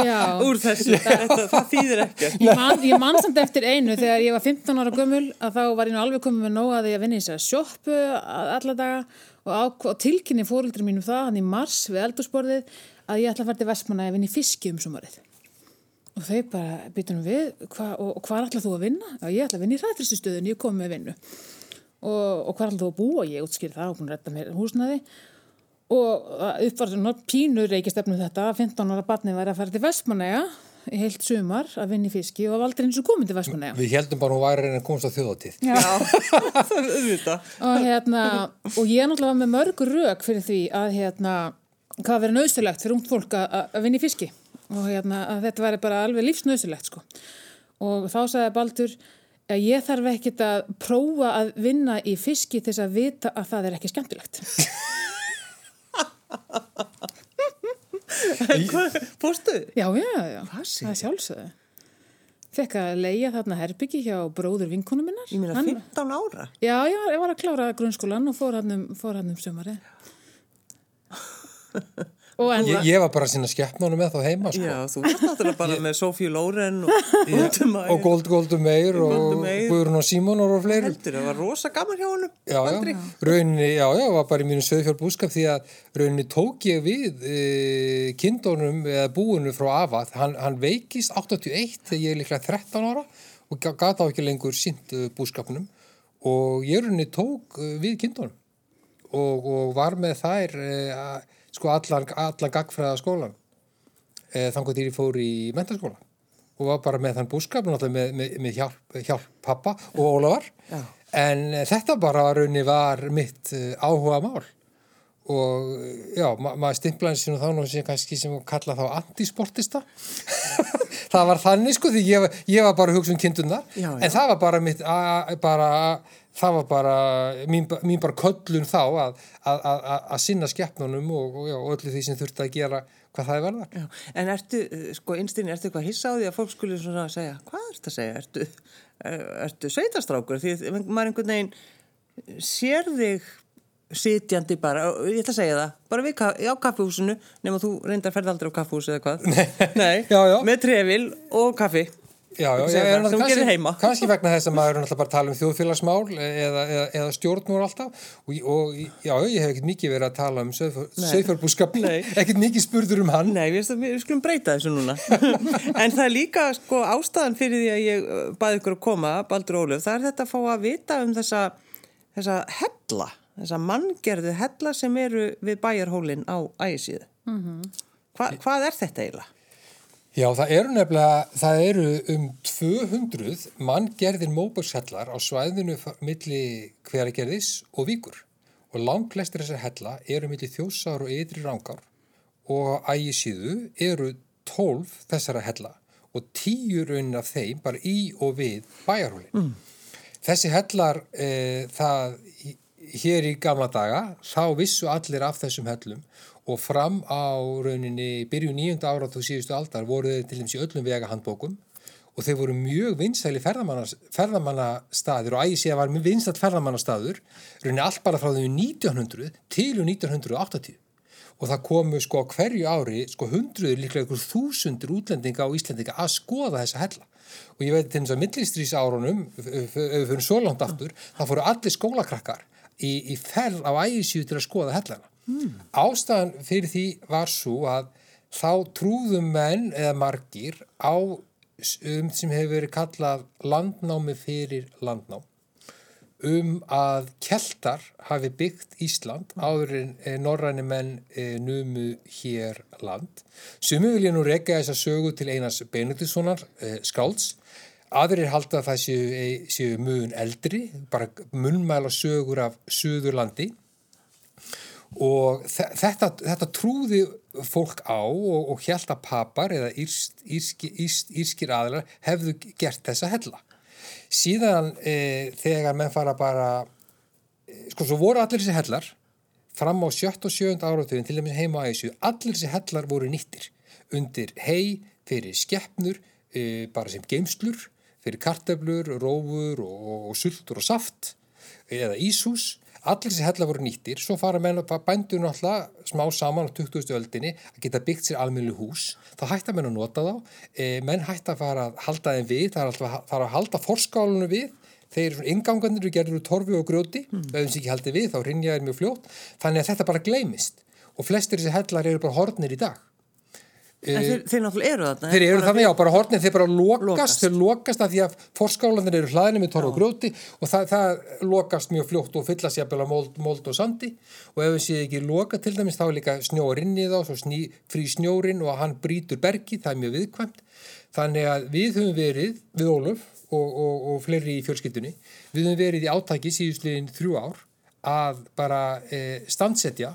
Já. Úr þessu, þetta, það þýðir ekkert. Ég man, ég man samt eftir einu þegar ég var 15 ára gömul að þá var ég nú alveg komið með nóg að ég að vinna í þess að sjoppu alla daga og, og tilkynni fóruldri mínum það hann í mars við eldursporðið að ég ætla að fara til Vestmanna að vinna í fiski um sumarið. Og þau bara byttum við hva, og, og hvað ætla þú að vinna? Já, ég ætla að vinna í ræðfristustöðun, ég kom með vinnu. Og, og hvað ætla þú að búa? Ég útskýri það og að redda mér húsnaði. og það upp var svona pínur reykistefnu þetta að 15 ára barni væri að fara til Vestmanæja í heilt sumar að vinna í fiski og var aldrei eins og komin til Vestmanæja. Við heldum bara hún væri reyna að komast á þjóðatíð. Já. *laughs* það er auðvitað. og hérna, og ég náttúrulega var með mörgur rök fyrir því að hérna, hvað verið nöðsilegt fyrir ungt fólk að, að vinna í fiski og hérna, að þetta væri bara alveg lífsnöðsilegt sko. Og þá sagði Baldur að ég þarf ekkit að prófa að vinna í fiski til þess að vita að það er ekki skemmtilegt. *laughs* Fórstu? Já, já, já, það er sjálfsögðu. Fekk að leia þarna herbyggi hjá bróður vinkonu minnar. Ég meina Hann- 15 ára. Já, já, ég var að klára grunnskólan og fór hann um, um sömari. *laughs* Ég, ég var bara að sinna skeppnónu með þá heima, sko. Já, þú varst náttúrulega bara með Sofíu Lóren og Útumæ. Og Gold Goldu Meir og. Guðrún og Símonor og fleiri. Heldur, það var rosa gaman hjá honum. Já, já, rauninni, já, já, var bara í mínu söðfjörn búskap því að rauninni tók ég við e, kindónum eða búinu frá Ava, hann, hann veikist 81 þegar ég er líklega 13 ára og ga- gat á ekki lengur sint búskapnum og ég rauninni tók e, við kindónum og, og var með þær e, að, sko allan, allan gagfræða skólan e, þannig að ég fór í mentaskóla og var bara með þann búskap með, með, með hjálp, hjálp pappa og Ólafar. Já. en eh, þetta bara raunni var mitt uh, áhuga mál. Og eh, já, ma maður stimplaði sér nú þá nú sem kannski sem kalla þá antisportista. *laughs* Það var þannig sko því ég, ég var bara hugsa um kindurnar. Já, já. en það var bara mitt bara, það var bara mín, mín bara köllun þá að, að, að, að- sinna skeppnunum og, og, já, og öllu því sem þurfti að gera hvað það er verða Já, en ertu, eh, sko, einstinni, ertu eitthvað hissa á því að fólk skulle svona segja, hvað ertu að segja, ertu, er- ertu sveitastrákur, því að maður einhvern veginn sér þig sitjandi bara, ég ætla að segja það, bara við, á kaffihúsinu, nema þú reyndar ferð aldrei á kaffihúsi eða hvað, *laughs* nei, já. með trefil og kaffi, Já, já, já, já heima. kannski vegna þess að maður er náttúrulega bara að tala um þjóðfélagsmál eða, eða, eða stjórnmál alltaf og, og já, ég hef ekkert mikið verið að tala um söðfjörbúskap, Nei. *laughs* ekkert mikið spurður um hann. Nei, við, við skulum breyta þessu núna. *laughs* en það er líka sko ástæðan fyrir því að ég baði ykkur að koma, Baldur Ólöf, það er þetta að fá að vita um þessa, þessa hella, þessa manngerðu hella sem eru við bæjarhólinn á ægisíðu. Mm Hva, hvað er þetta eiginlega? Já, það eru nefnilega, það eru um 200 manngerðir móbökshellar á svæðinu fa- milli hveragerðis og víkur. Og langklestir þessar hella eru milli þjósár og ytri rángar og á ægisíðu eru 12 þessara hella og 10 raunin af þeim bara í og við bæjarhólinn. Þessi hellar, e, það, hér í gamla daga, þá vissu allir af þessum hellum og fram á rauninni byrju nýjunda ára þú síðustu aldar voru þeir til dæmis í öllum vega handbókum og þeir voru mjög vinsæli ferðamannastaður og ægis ég var vinsælt ferðamannastaður rauninni allt bara frá þau 1900 til og 1980 og það komu sko hverju ári sko hundruður líklega ykkur þúsundur útlendinga og íslendinga að skoða þessa hella. Og ég veit til þess að millistrís árunum ef við fyrir svo langt aftur það fóru allir skólakrakkar í, í ferð á ægisíu til að skoða hellana mm. ástæðan fyrir því var svo að þá trúðum menn eða margir á um, sem hefur verið kallað landnámi fyrir landnám um að keltar hafi byggt Ísland áður en eh, norræni menn eh, numu hér land. Sumi vil ég nú reyka þess að sögu til Einars Benediktssonar eh, skálds. Aðrir halda að það séu, séu mun eldri, bara munmæla sögur af Suðurlandi og þe- þetta, þetta trúði fólk á og, og held að papar eða írst, írski, írst, írskir aðlar hefðu gert þessa hella. Síðan e, þegar menn fara bara, e, sko svo voru allir þessi hellar fram á sjött og sjönd áratöðin til dæmis heima á æsju, allir þessi hellar voru nýttir undir hei, fyrir skeppnur, e, bara sem geimslur, fyrir kartöflur, rófur og, og sultur og saft eða íshús allir þessi hellar voru nýttir, svo fara bændur náttúrulega smá saman á 20. öldinni að geta byggt sér almennu hús. Þá hætta menn að nota þá. E, menn hætta að fara að halda þeim við það er, alltaf, að halda forskálunum við. Þeir eru ingangandir og gerður úr torfi og grjóti. Mm. ef þeim sé ekki haldið við þá rinja þeir mjög fljótt. Þannig að þetta bara gleymist. Og flestir þessi hellar eru bara hornir í dag En þeir, þeir náttúrulega eru þarna. Þeir eru þannig, já, bara hornin, þeir bara lokast, Lokast. þeir lokast af því að forskálandir eru hlaðinni með torf og grjóti og það, það lokast mjög fljótt og fyllast jafnvel á mold, mold og sandi og ef við séum ekki loka til dæmis þá er líka snjór inn í þá, svo sný, frí snjórin og hann brýtur bergi, það er mjög viðkvæmt. Þannig að við höfum verið, við Óluf og, og, og fleiri í fjölskyldunni, við höfum verið í átaki síðustliðin þrjú ár að bara e, standsetja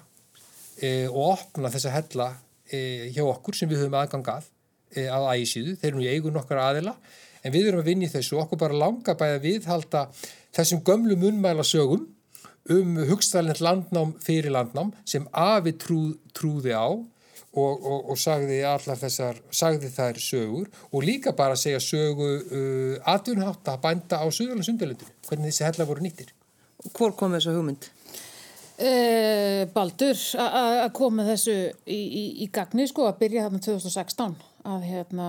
e, og opna þessa hella e, hjá okkur sem við höfum aðgang að e, að ægisíðu, þeir eru nú í eigun okkar aðila en við erum að vinna í þessu okkur bara langa bæði að viðhalda þessum gömlu munmæla sögum um hugstælnett landnám fyrir landnám sem afi trú, trúði á og, og, og sagði allar þessar, sagði þær sögur og líka bara segja sögu uh, atvinnhátt að bænda á Suðurlandsundalundinu, hvernig þessi hella voru nýttir. Hvor kom þessu hugmynd? Uh, Baldur að koma þessu í, í, í gagni sko að byrja þarna 2016 að hérna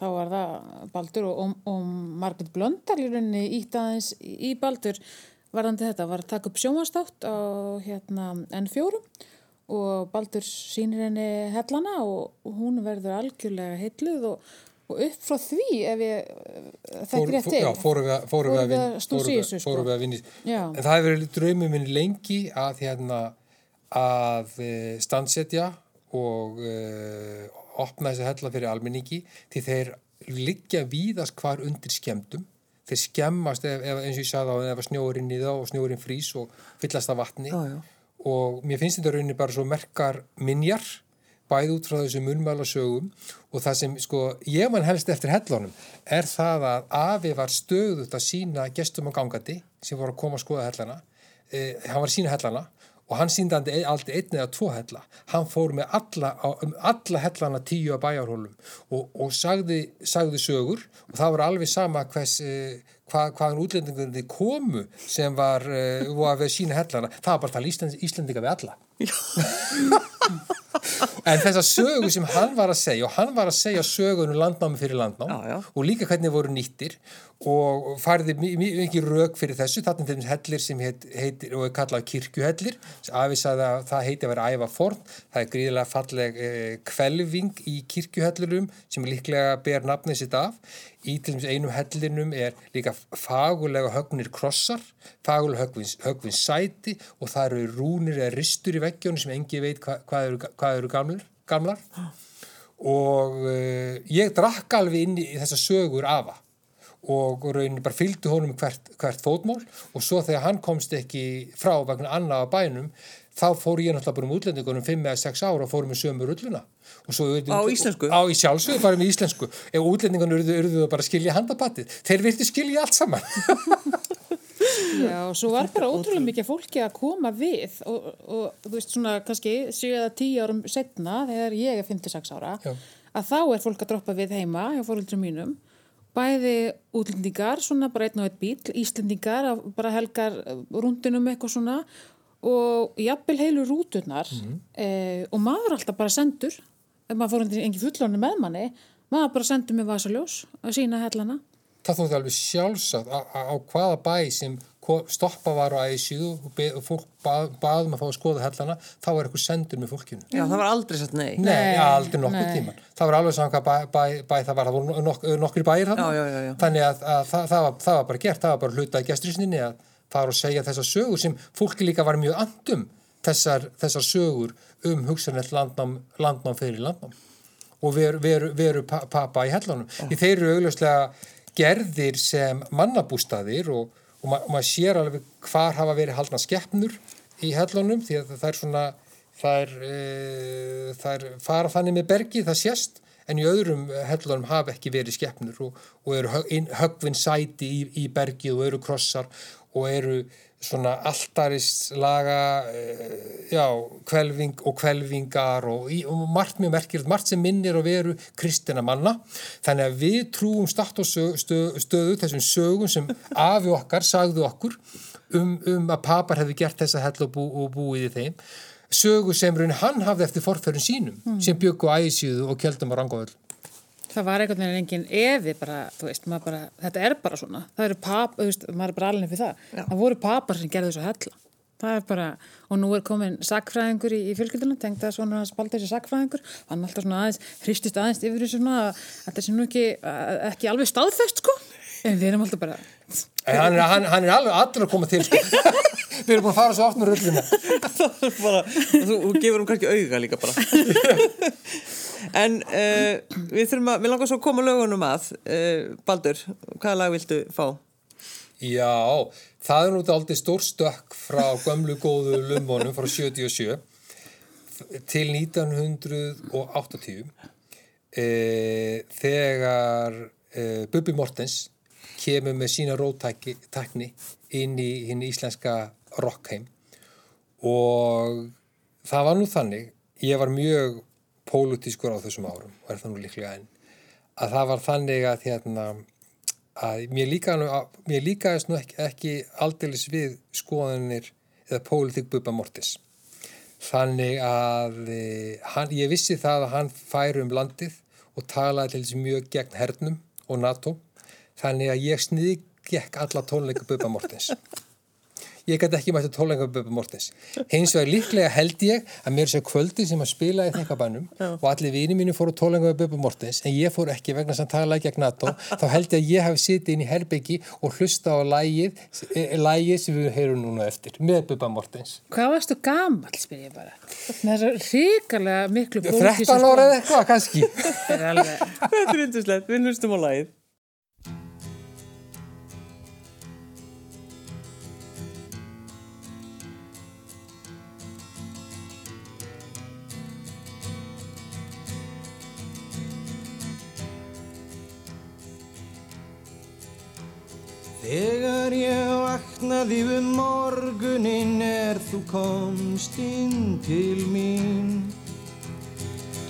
þá var það Baldur og, og, og Margit Blöndal í rauninni ítt aðeins í Baldur varðandi þetta var að taka upp sjónvastátt á hérna N4 og Baldur sýnir henni hellana og hún verður algjörlega heitluð og, og upp frá því ef ég eh, þekki rétt til fórum við, að- að að í þessu, sko. fórum við að vinna í- Já. en það hefur verið draumum minn lengi að hérna að eh, standsetja og uh, opna þessi hella fyrir almenningi því þeir liggja víðast hvar undir skemmtum þeir skemmast ef, ef, eins og ég sagði á ef að snjóurinn í þá og snjóurinn frýs og fyllast af vatni Já, já. og mér finnst þetta rauninni bara svo merkar minjar bæði út frá þessu munmæla sögum og það sem sko ég man helst eftir hellunum er það að afi var stöðut að sína gestum og gangandi sem voru að koma að skoða hellana eh, hann var að sína hellana og hann síndi aldrei einn eða tvo hella. Hann fór með alla, á, um alla hellana tíu að bæjarhólum og, og sagði, sagði sögur og það var alveg sama hvers eh, hvað, hvaðan útlendingunni komu sem var uh, að við sína hellana. Það var bara að tala Ísland, Íslendinga við alla *laughs* *laughs* en þessa sögu sem hann var að segja og hann var að segja sögunum landnámi fyrir landnám Já, já. og líka hvernig voru nýttir og fariði mikið rauk fyrir þessu, þarna dæmis hellir sem heit, heitir og er kallað kirkjuhellir. Afi sagði að það heiti að vera æfa forn það er gríðilega falleg eh, kvelving í kirkjuhellurum sem líklega ber nafnið sitt af. Í til dæmis einum hellinum er líka fagulega högnir krossar fagulega högvins, högvins sæti og það eru rúnir eða ristur í veggjónu sem engi veit hva, hvað eru, hvað eru gamlar, gamlar. Og uh, ég drakk alveg inn í þessa sögur afa og raunin bara fylgdi honum hvert, hvert fótmál. Og svo þegar hann komst ekki frá vegna annað á bænum þá fór ég náttúrulega bara um útlendingunum 5 eða 6 ára og fórum með sömu rulluna. Og svo, Á íslensku? Á í sjálfsögðu bara með íslensku. Ef útlendingunum urðu, urðu bara að skilja handapatið þeir viltu skilja allt saman. *laughs* Já, og svo var bara ótrúlega mikið fólki að koma við og, og þú veist svona kannski 7-10 árum setna þegar ég er 56 ára Já. að þá er fólk að droppa við heima hjá fóröldrum mínum bæði útlendingar, svona bara einn og einn bíl Íslendingar, bara helgar rúndinum eitthvað svona og jafnvel heilu rúturnar Mhm. eh, og maður alltaf bara sendur ef maður fór engin fullorni með manni maður bara sendur með vasaljós að sína hellana það þótti alveg sjálfsagt á, hvaða bæ sem stoppa var á æsíðu og, fólk bað, baðum að fá að skoða hellana þá var eitthvað sendur með fólkinu Já, það var aldrei satt nei. Nei, Nei, aldrei nokkur nei. tíman. Það var alveg saman hvað bæ, bæ, bæ það var, það voru nok nokkri bæir. Já, já, já, já. Þannig að, að það, það, var, það var bara gert, það var bara hlutað gestrisninni að fara og segja þessar sögur sem fólki líka var mjög andum þessar, þessar sögur um hugsanett landnám, landnám fyrir landnám og veru, veru, veru pa- pappa í hellunum. Því þeir eru augljóslega gerðir sem mannabústaðir og, og, ma og maður sér alveg hvar hafa verið haldna skeppnur í hellunum því að það er svona það er, e, það er fara þannig með bergi, það sést en í öðrum hellunum hafa ekki verið skeppnur og, og eru hög, inn- höggvin sæti í, í bergið og eru krossar og eru svona alltarist laga e, já, kvelving og kvelvingar og, og margt mjög merkilegt, margt sem minnir að veru kristina manna. Þannig að við trúum start og stöðu, stöðu, þessum sögum sem *laughs* afi okkar sagðu okkur um, um að papar hefði gert þessa hell og, bú, og búið í þeim. Sögu sem hann hafði eftir forferðin sínum sem byggu ægisíðu og kjöldum á rangavöld Það var einhvern veginn engin evi bara, þú veist, maður bara, þetta er bara svona. Það eru pap, þú veist, maður er bara alveg fyrir það. Það voru papar sem gerðu þessu hella. það er bara, og nú er komin sakfræðingur í, í fjölskyldunum, tengda svona hans baldur þessi sakfræðingur, hann er alltaf svona aðeins hristist aðeins yfir þessu svona að þetta sé nú ekki, að- ekki alveg staðfest sko, en við erum alltaf bara En hann, er- hann, hann er alveg allur að koma til sko. *laughs* Við erum búin að fara svo oft með rullina *laughs* Það er bara, þú, þú gefur hún kannski auga líka bara *laughs* en uh, við þurfum að við langar svo að koma lögunum að uh, Baldur, hvaða lag viltu fá? Já, það er nú aldrei stór stökk frá gömlu góðu lumbónum frá 77 til 1980 e, þegar e, Bubi Mortens kemur með sína rótækni inn í hinn íslenska rockheim og það var nú þannig, ég var mjög pólutískur á þessum árum og er það nú líklega enn að það var þannig að hérna að mér líka mér líkaðist nú ekki, ekki aldeilis við skoðanir eða pólitík Bubba Mortis. Þannig að e, hann, ég vissi það að hann færi um landið og talaði til þessi mjög gegn hernum og NATO. Þannig að ég sniðgekk alla tónleika Bubba Mortens ég gæti ekki mættu tónleika Bubba Mortens hins vegar líklega held ég að mér sé kvöldi sem að spila í þengabænum og allir vini mínu fóru tónleika Bubba Mortens en ég fór ekki vegna sem talaði gegn NATO. *laughs* Þá held ég að ég hef sitið inn í herbyggi og hlusta á lægið lægið sem við heyrum núna eftir með Bubba Mortens Hvað varstu gamall, spyr ég bara. Með þessar ríkarlega miklu sko. 13 ára eða eitthvað kannski. *laughs* Það er alveg, Þetta er yndislegt, við hlustum á lagið Þegar ég vaknaði um morgunin er þú komst inn til mín.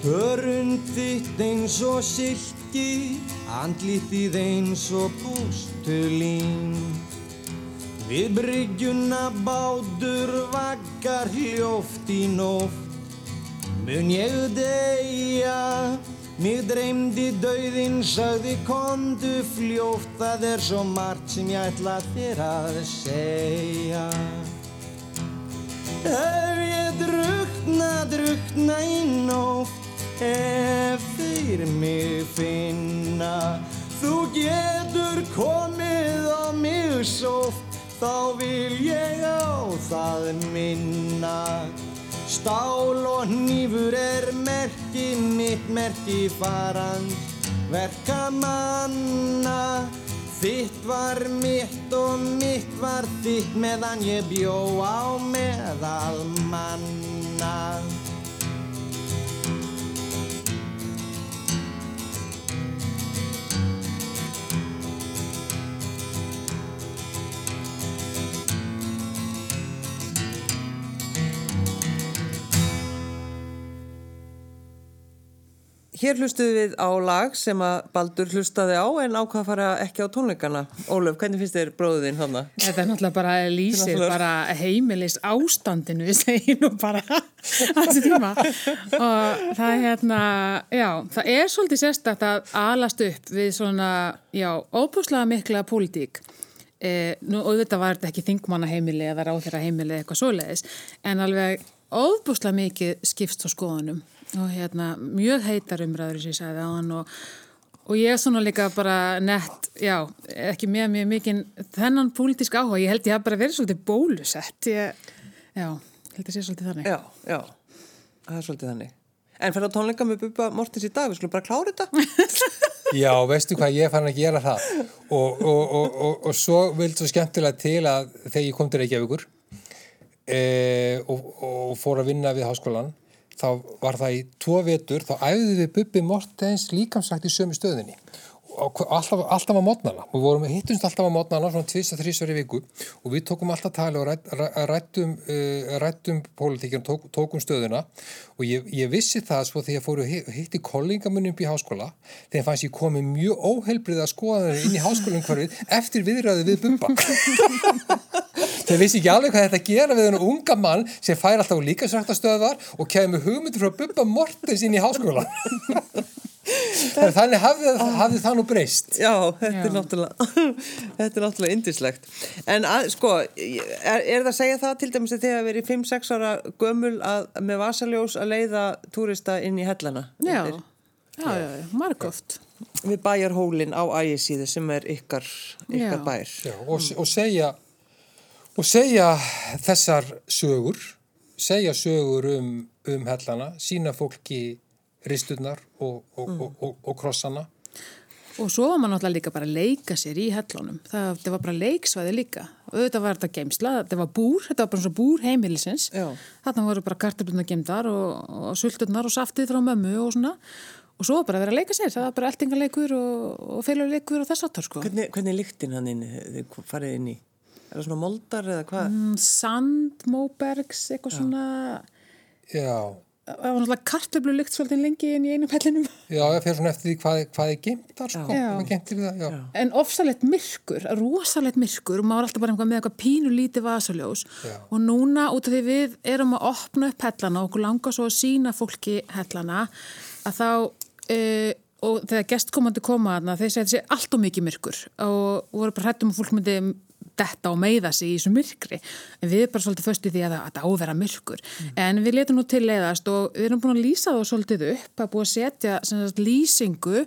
Hörund þitt eins og silki, andlitið eins og pústulín. Við bryggjuna bátur vaggar hljóft í nótt. Mun ég deyja, mig dreymdi dauðinn, sagði kondu fljótt, það er svo margt sem ég ætla þér að segja. Ef ég drukna, drukna í nótt, ef þeir mig finna, þú getur komið á mig sótt, þá vil ég á það minna. Stál og hnífur er merki mitt, merki farand, verka manna. Þitt var mitt og mitt var þitt meðan ég bjó á meðal manna. Hér hlustuðum við á lag sem að Baldur hlustaði á en ákvað að fara ekki á tónleikana. Ólöf, hvernig finnst þér bróðin hana? þetta er náttúrulega bara lýsir bara heimilis ástandinu, *laughs* við segjum nú bara þessi tíma. Og það er hérna, já, það er svolítið sérstakt að alast upp við svona, já, óbúslega mikla pólitík. E, nú, auðvitað var þetta ekki þingmanna heimili eða ráþeira heimili eitthvað svoleiðis, en alveg óbúslega mikið skipst á skoðunum og hérna mjög heitar umræður sem ég sagði á hann og, og ég er svona líka bara nett, já, ekki með mjög mikið þennan pólitísk áhuga, ég held ég haf bara verið svolítið bólusett, ég, já, ég held að sé svolítið þannig. Já, já, það er svolítið þannig. En fyrir að tónleika með Bubba Mortens í dag, við skulum bara klára þetta. *laughs* Já, veistu hvað, ég fann að gera það og, og, og, og, og svo vildi svo skemmtilega til að þegar ég kom til Reykjavíkur e, og, og fór að vinna við háskólan þá var það í tvo vetur þá æfði við Bubbi Mortens líkamsagt í sömu stöðinni alltaf, alltaf á mótnana við vorum hittumst alltaf á mótnana svona tvist að þrísvar í viku og við tókum alltaf tali og rætt, rættum, uh, rættum pólitíkjum, tók, tókum stöðuna. Og ég, ég vissi það svo þegar ég fóru hitti kollingamunum í háskóla þegar fannst ég komið mjög óheilbrið að skoða inn í háskólanum eftir viðræði við Bubba. *laughs* Þeir vissi ekki alveg hvað þetta gera við þennan unga mann sem fær alltaf líka sræktastöðar og kemur hugmyndur frá Bubba Mortens inn í háskólan *laughs* Þannig hafði, hafði það nú breyst. Já, þetta er Já. náttúrulega, *laughs* þetta er náttúrulega indislegt. En að, sko, er, er það að segja það til dæmis að þið hafa verið 5-6 ára gömul að, með vasaljós að leiða túrista inn í hellana? Já, já, já, já, margóft. Við bæjarhólinn á ægisíðu sem er ykkar, ykkar Já. bær. Já, og, og segja og segja þessar sögur segja sögur um, um hellana, sína fólki risturnar og, og, og, og, og krossana Og svo var maður náttúrulega líka bara að leika sér í hellunum. Það, það var bara leiksvæði líka. Auðvitað var þetta geimsla, þetta var búr, þetta var bara svona búr heimilisins. Já. Þarna voru bara kartabluna gemdar og, og sulturnar og saftið frá mömmu og svona. Og svo var bara að vera að leika sér. Það var bara eltingaleikur og, og félaguleikur og þess aftar sko. Hvernig, hvernig er lyktin hann inni, þið farið inn í? Er það svona moldar eða hvað? Mm, Sand, móbergs, eitthvað svona... Já, Það var náttúrulega kartablu lykt svolítið lengi inn í einum hellinum. já, ég fer svona eftir því hvað, hvað er geimt þar, sko, Já. er það, já. En ofsalegt myrkur, rosalegt myrkur og maður var alltaf bara einhvað með eitthvað pínu lítið vasaljós Já. og núna út af því við erum að opna upp hellana og okkur langar svo að sína fólki hellana að þá uh, og þegar gestkomandi koma þarna þeir segja þessi allt og mikið myrkur og voru bara hrættum að fólk myndi detta og meiða sig í þessu myrkri. En við erum bara svolítið föstu því að það- að það ávera myrkur en við letum nú til leiðast og við erum búin að lýsa það svolítið upp að búið að setja sagt, lýsingu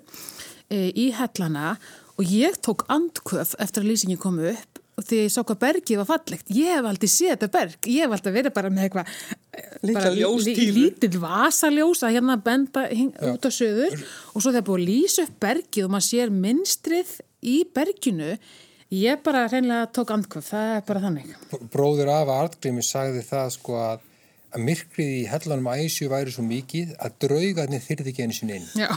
e, í hellana. Og ég tók andköf eftir að lýsingin kom upp og því ég sá hvað bergið var fallegt. Ég hef aldrei séð þetta berg. Ég hef aldrei verið bara með eitthvað eh, Litla bara lí- ljóstílu. lí- lítill vasaljós að hérna benda hing, út á söður og svo þegar búið að lýsa upp bergið og maður sér minstrið í berginu ég bara hreinlega tók andköf það er bara þannig Bróður af Artgrími sagði það, sko, að, að myrkrið í hellanum æsju væri svo mikið að draugarnir þyrði ekki einu sinni inn. Já.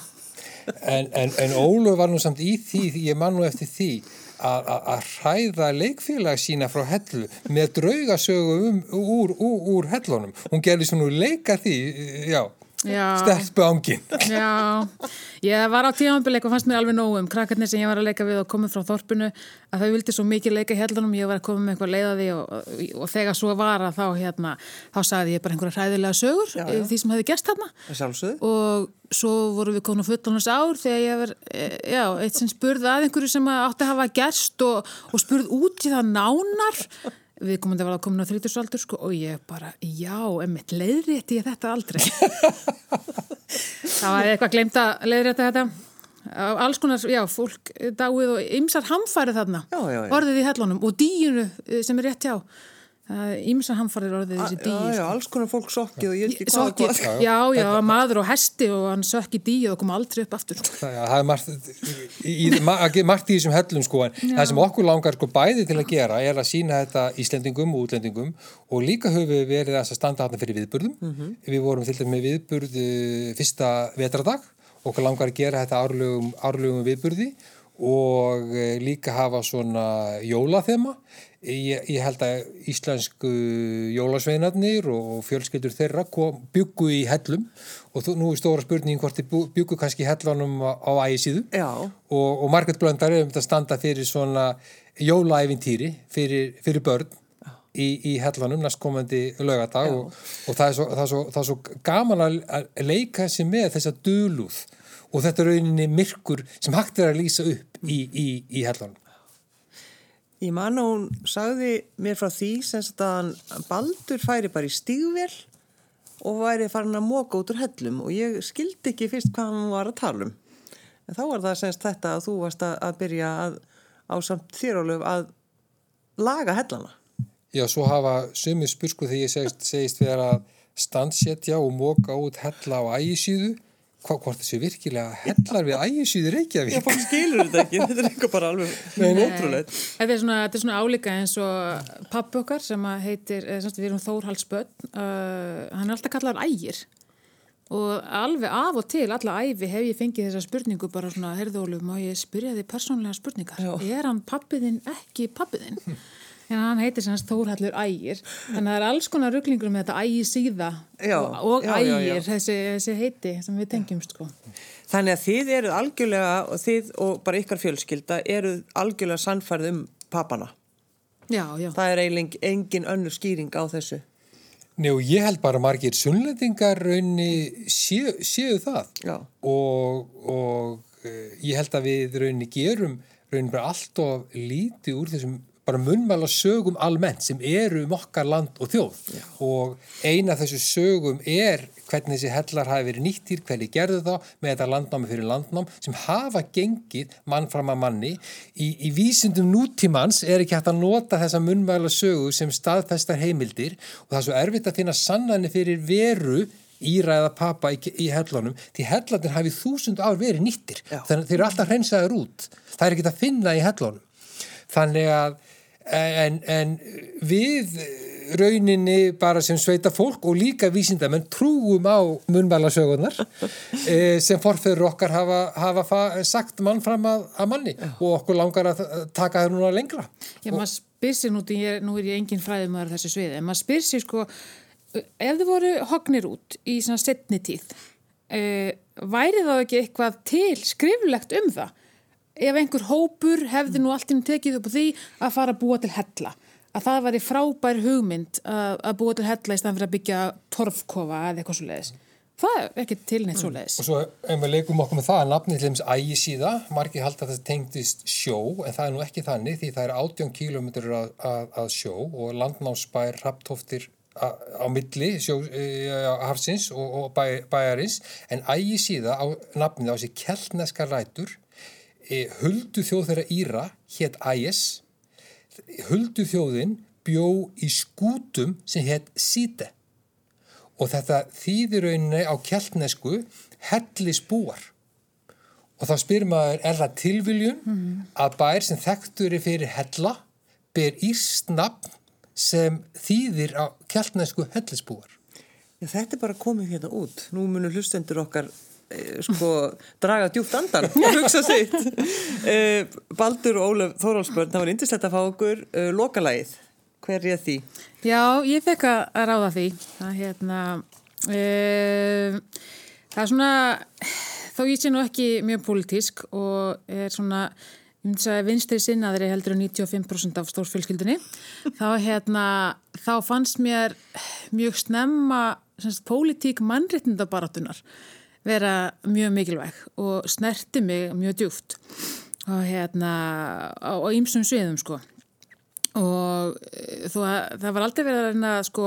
En, en, en Óluf var nú samt í því, ég man nú eftir því að, að, að hræða leikfélag sína frá hellu með draugasögu um, úr, úr, úr hellunum. Hún gerði svona leika því, já, Já. stelpu ángin. Já, ég var á tímanbyrleik og fannst mér alveg nóg um krakkarnir sem ég var að leika við og komið frá þorpinu að þau vildi svo mikið leika í hellunum, ég var að koma með eitthvað leiðaði og, og, og þegar svo var að þá hérna, þá sagði ég bara einhverja hræðilega sögur Já, já. því sem hefði Það sjálfsögðu. og svo vorum við á fullonars ár þegar ég var, eh, já, eitt sem spurði að einhverju sem átti að hafa gerst og, og spurði út í það nánar við komum að vera komin á þrítusaldur sko, og ég bara, já, emmitt leiðrétti ég þetta aldrei. *laughs* Það var eitthvað glemt að leiðrétta þetta. Alls konar, já, fólk dáið og ymsar hamfærið þarna. Já, já, já. orðið í hellunum og díinu eh, sem er rétt hjá ymsar hamfærið orðið þessi Já, díu já, alls konar fólk sokkið og ég veit ekki hvað já, já, maður og hesti og hann sökk í díu og kom aldrei upp aftur. Það, já, það er margt, í, í, ma- margt í þessum hellum sko, en það sem okkur langar sko bæði til að gera er að sína þetta Íslendingum og útlendingum og líka höfum við verið að standa þarna fyrir viðburðum. Við vorum til dæmis með viðburð eh, fyrsta vetradag okkur langar að gera þetta árlegum, árlegum viðburði og eh, líka hafa svona jólathema. Ég, ég held að íslensku jólasveinarnir og fjölskyldur þeirra kom, byggu í hellum og þú, nú er stóra spurning hvort þið byggu kannski í hellunum á, á ægisíðu. Og, og Margaret Blöndar er um þetta að standa fyrir svona jólaævintýri fyrir, fyrir börn í, í hellunum næstkomandi laugardag og, og það, er svo, það, er svo, það er svo gaman að leika sér með þessa dulúð og þetta er rauninni myrkur sem hægt er að lýsa upp í, í, í hellunum. Ég man að hún sagði mér frá því sem að hann Baldur færi bara í stígvél og væri farin að móka út úr hellum og ég skildi ekki fyrst hvað hann var að tala um. En þá var það semst þetta að þú varst að, byrja að, á samt þérólöf að laga hellana. Já, svo hafa sumir spursku þegar ég segist, segist vera að standsetja og móka út hella á ægisíðu hvort þessu virkilega hellar við ægisíðu Reykjavík. Já, fólk skilur þetta ekki, þetta er eitthvað bara alveg ótrúlega. Þetta er svona, þetta er svona álíka eins og pappi okkar sem að heitir, eða semst við erum Þórhaldsbönn, uh, hann er alltaf kallaður ægir og alveg af og til, alla æfi hef ég fengið þessa spurningu bara svona, heyrðu Ólu, má ég spyrja þig persónlega spurningar? Já. Er hann pappiðinn ekki pappiðinn? En hann heitir semst Þórhallur ægir, þannig að það er alls konar rugglingur með þetta ægi síða Já, og, og já, já, já. ægir, þessi, þessi heiti sem við tengjumst sko. Þannig að þið eruð algjörlega, og þið og bara ykkar fjölskylda, eruð algjörlega sannfærð um papana. Já, já. Það er eiginlega engin önnur skýring á þessu. Nei og ég held bara margir sunnlendingar raunni séu, séu það Já. og, og uh, ég held að við raunni gerum raunni bara allt of lítið úr þessum bara munnmæla sögum almennt sem eru um okkar land og þjóð. Já. og eina þessu sögum er hvernig þessi hellar hafi verið nýttir, hvernig gerðu þá með þetta landnámi fyrir landnám sem hafa gengið mann fram að manni. Í, í vísindum nútímans er ekki hægt að nota þessa munnmæla sögu sem staðfestar heimildir. Og það er svo erfitt að finna sannanir fyrir veru Íra eða Papa í, í hellunum því hellanir hafi þúsund ár verið nýttir. Já. þannig að þeir eru alltaf hreinsaður út. Það er ekki að finna í hellunum. Þannig að en, en við rauninni bara sem sveita fólk og líka vísindamenn trúum á munmælasögunar *laughs* e, sem forfeyður okkar hafa, hafa fa- sagt mann fram að, að manni. Og okkur langar að taka það núna lengra. Já, maður spyr sér nú, ég, nú er ég engin fræðumæður þessu sviði, en maður spyr sér sko, ef þið voru hognir út í svona setni tíð, uh, væri þá ekki eitthvað til skriflegt um það? Ef einhver hópur hefði nú allt í einu tekið upp á því að fara að búa til hella, að það væri frábær hugmynd að, búa til hella í staðan fyrir að byggja torfkofa eða eitthvað svo leiðis. Það er ekki til neitt svo leiðis. Og svo ef við leikum okkur með það að nafnið til þess ægi síða, margir halda að það tengdist sjó, en það er nú ekki þannig því það er 18 kílómetrar að, að, að sjó og landnámsbær rapptóftir á, milli sjó, e, hafsins og, og bæ, bæjarins, en ægi síða á nafnið á þessi keltneska rætur, huldu þjóð þeirra Íra, hétt ægis, huldu þjóðin bjó í skútum sem hétt síte og þetta þýðir rauninni á keltnesku hellisbúar. Og þá spyr maður er það tilviljun að bær sem þekktur er fyrir hella ber írst nafn sem þýðir á keltnesku hellisbúar? Þetta er bara komið hérna út. Nú munur hlustendur okkar eh, sko draga djúpt andan og hugsa sitt. Eh, Baldur og Ólaf Þórólsbjörn, það var indislegt að fá okkur uh, lokalagið. Hver er því? Já, ég fekk að ráða því. Það, hérna, uh, það er svona, þó ég sé nú ekki mjög pólitísk og er svona, ég myndi að vinstri sinnaðri heldur en 95% af stórfjölskyldunni, þá, hérna, þá fannst mér mjög snemma pólitík mannréttindabaratunar vera mjög mikilvæg og snerti mig mjög djúft og hérna á ýmsum sviðum sko. Og eh, þó að það var aldrei verið að reyna sko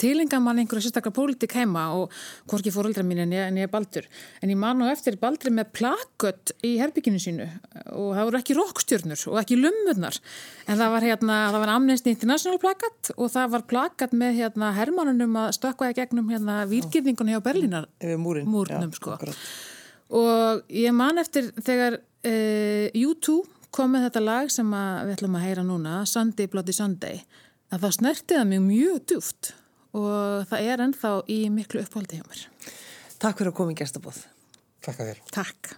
tilenga mann einhverja sérstaklega pólitík heima og hvorki fóreldra mín en ég, en ég er baldur. En ég man á eftir baldri með plakött í herbygginu sínu og það voru ekki rockstjörnur og ekki lummurnar. En það var hérna, það var Amnesty International plakat og það var plakat með hérna hermannunum að stökkvaði gegnum hérna výrgirðingun hjá Berlínar. Múrin. múrnum Já, sko. akkurat. og ég man eftir þegar uh, U2 kom með þetta lag sem að við ætlum að heyra núna Sunday Bloody Sunday að það snerti það mig mjög djúft og það er ennþá í miklu uppáldi hjá mér. Takk fyrir að koma í gestabóð. Takk að þér. Takk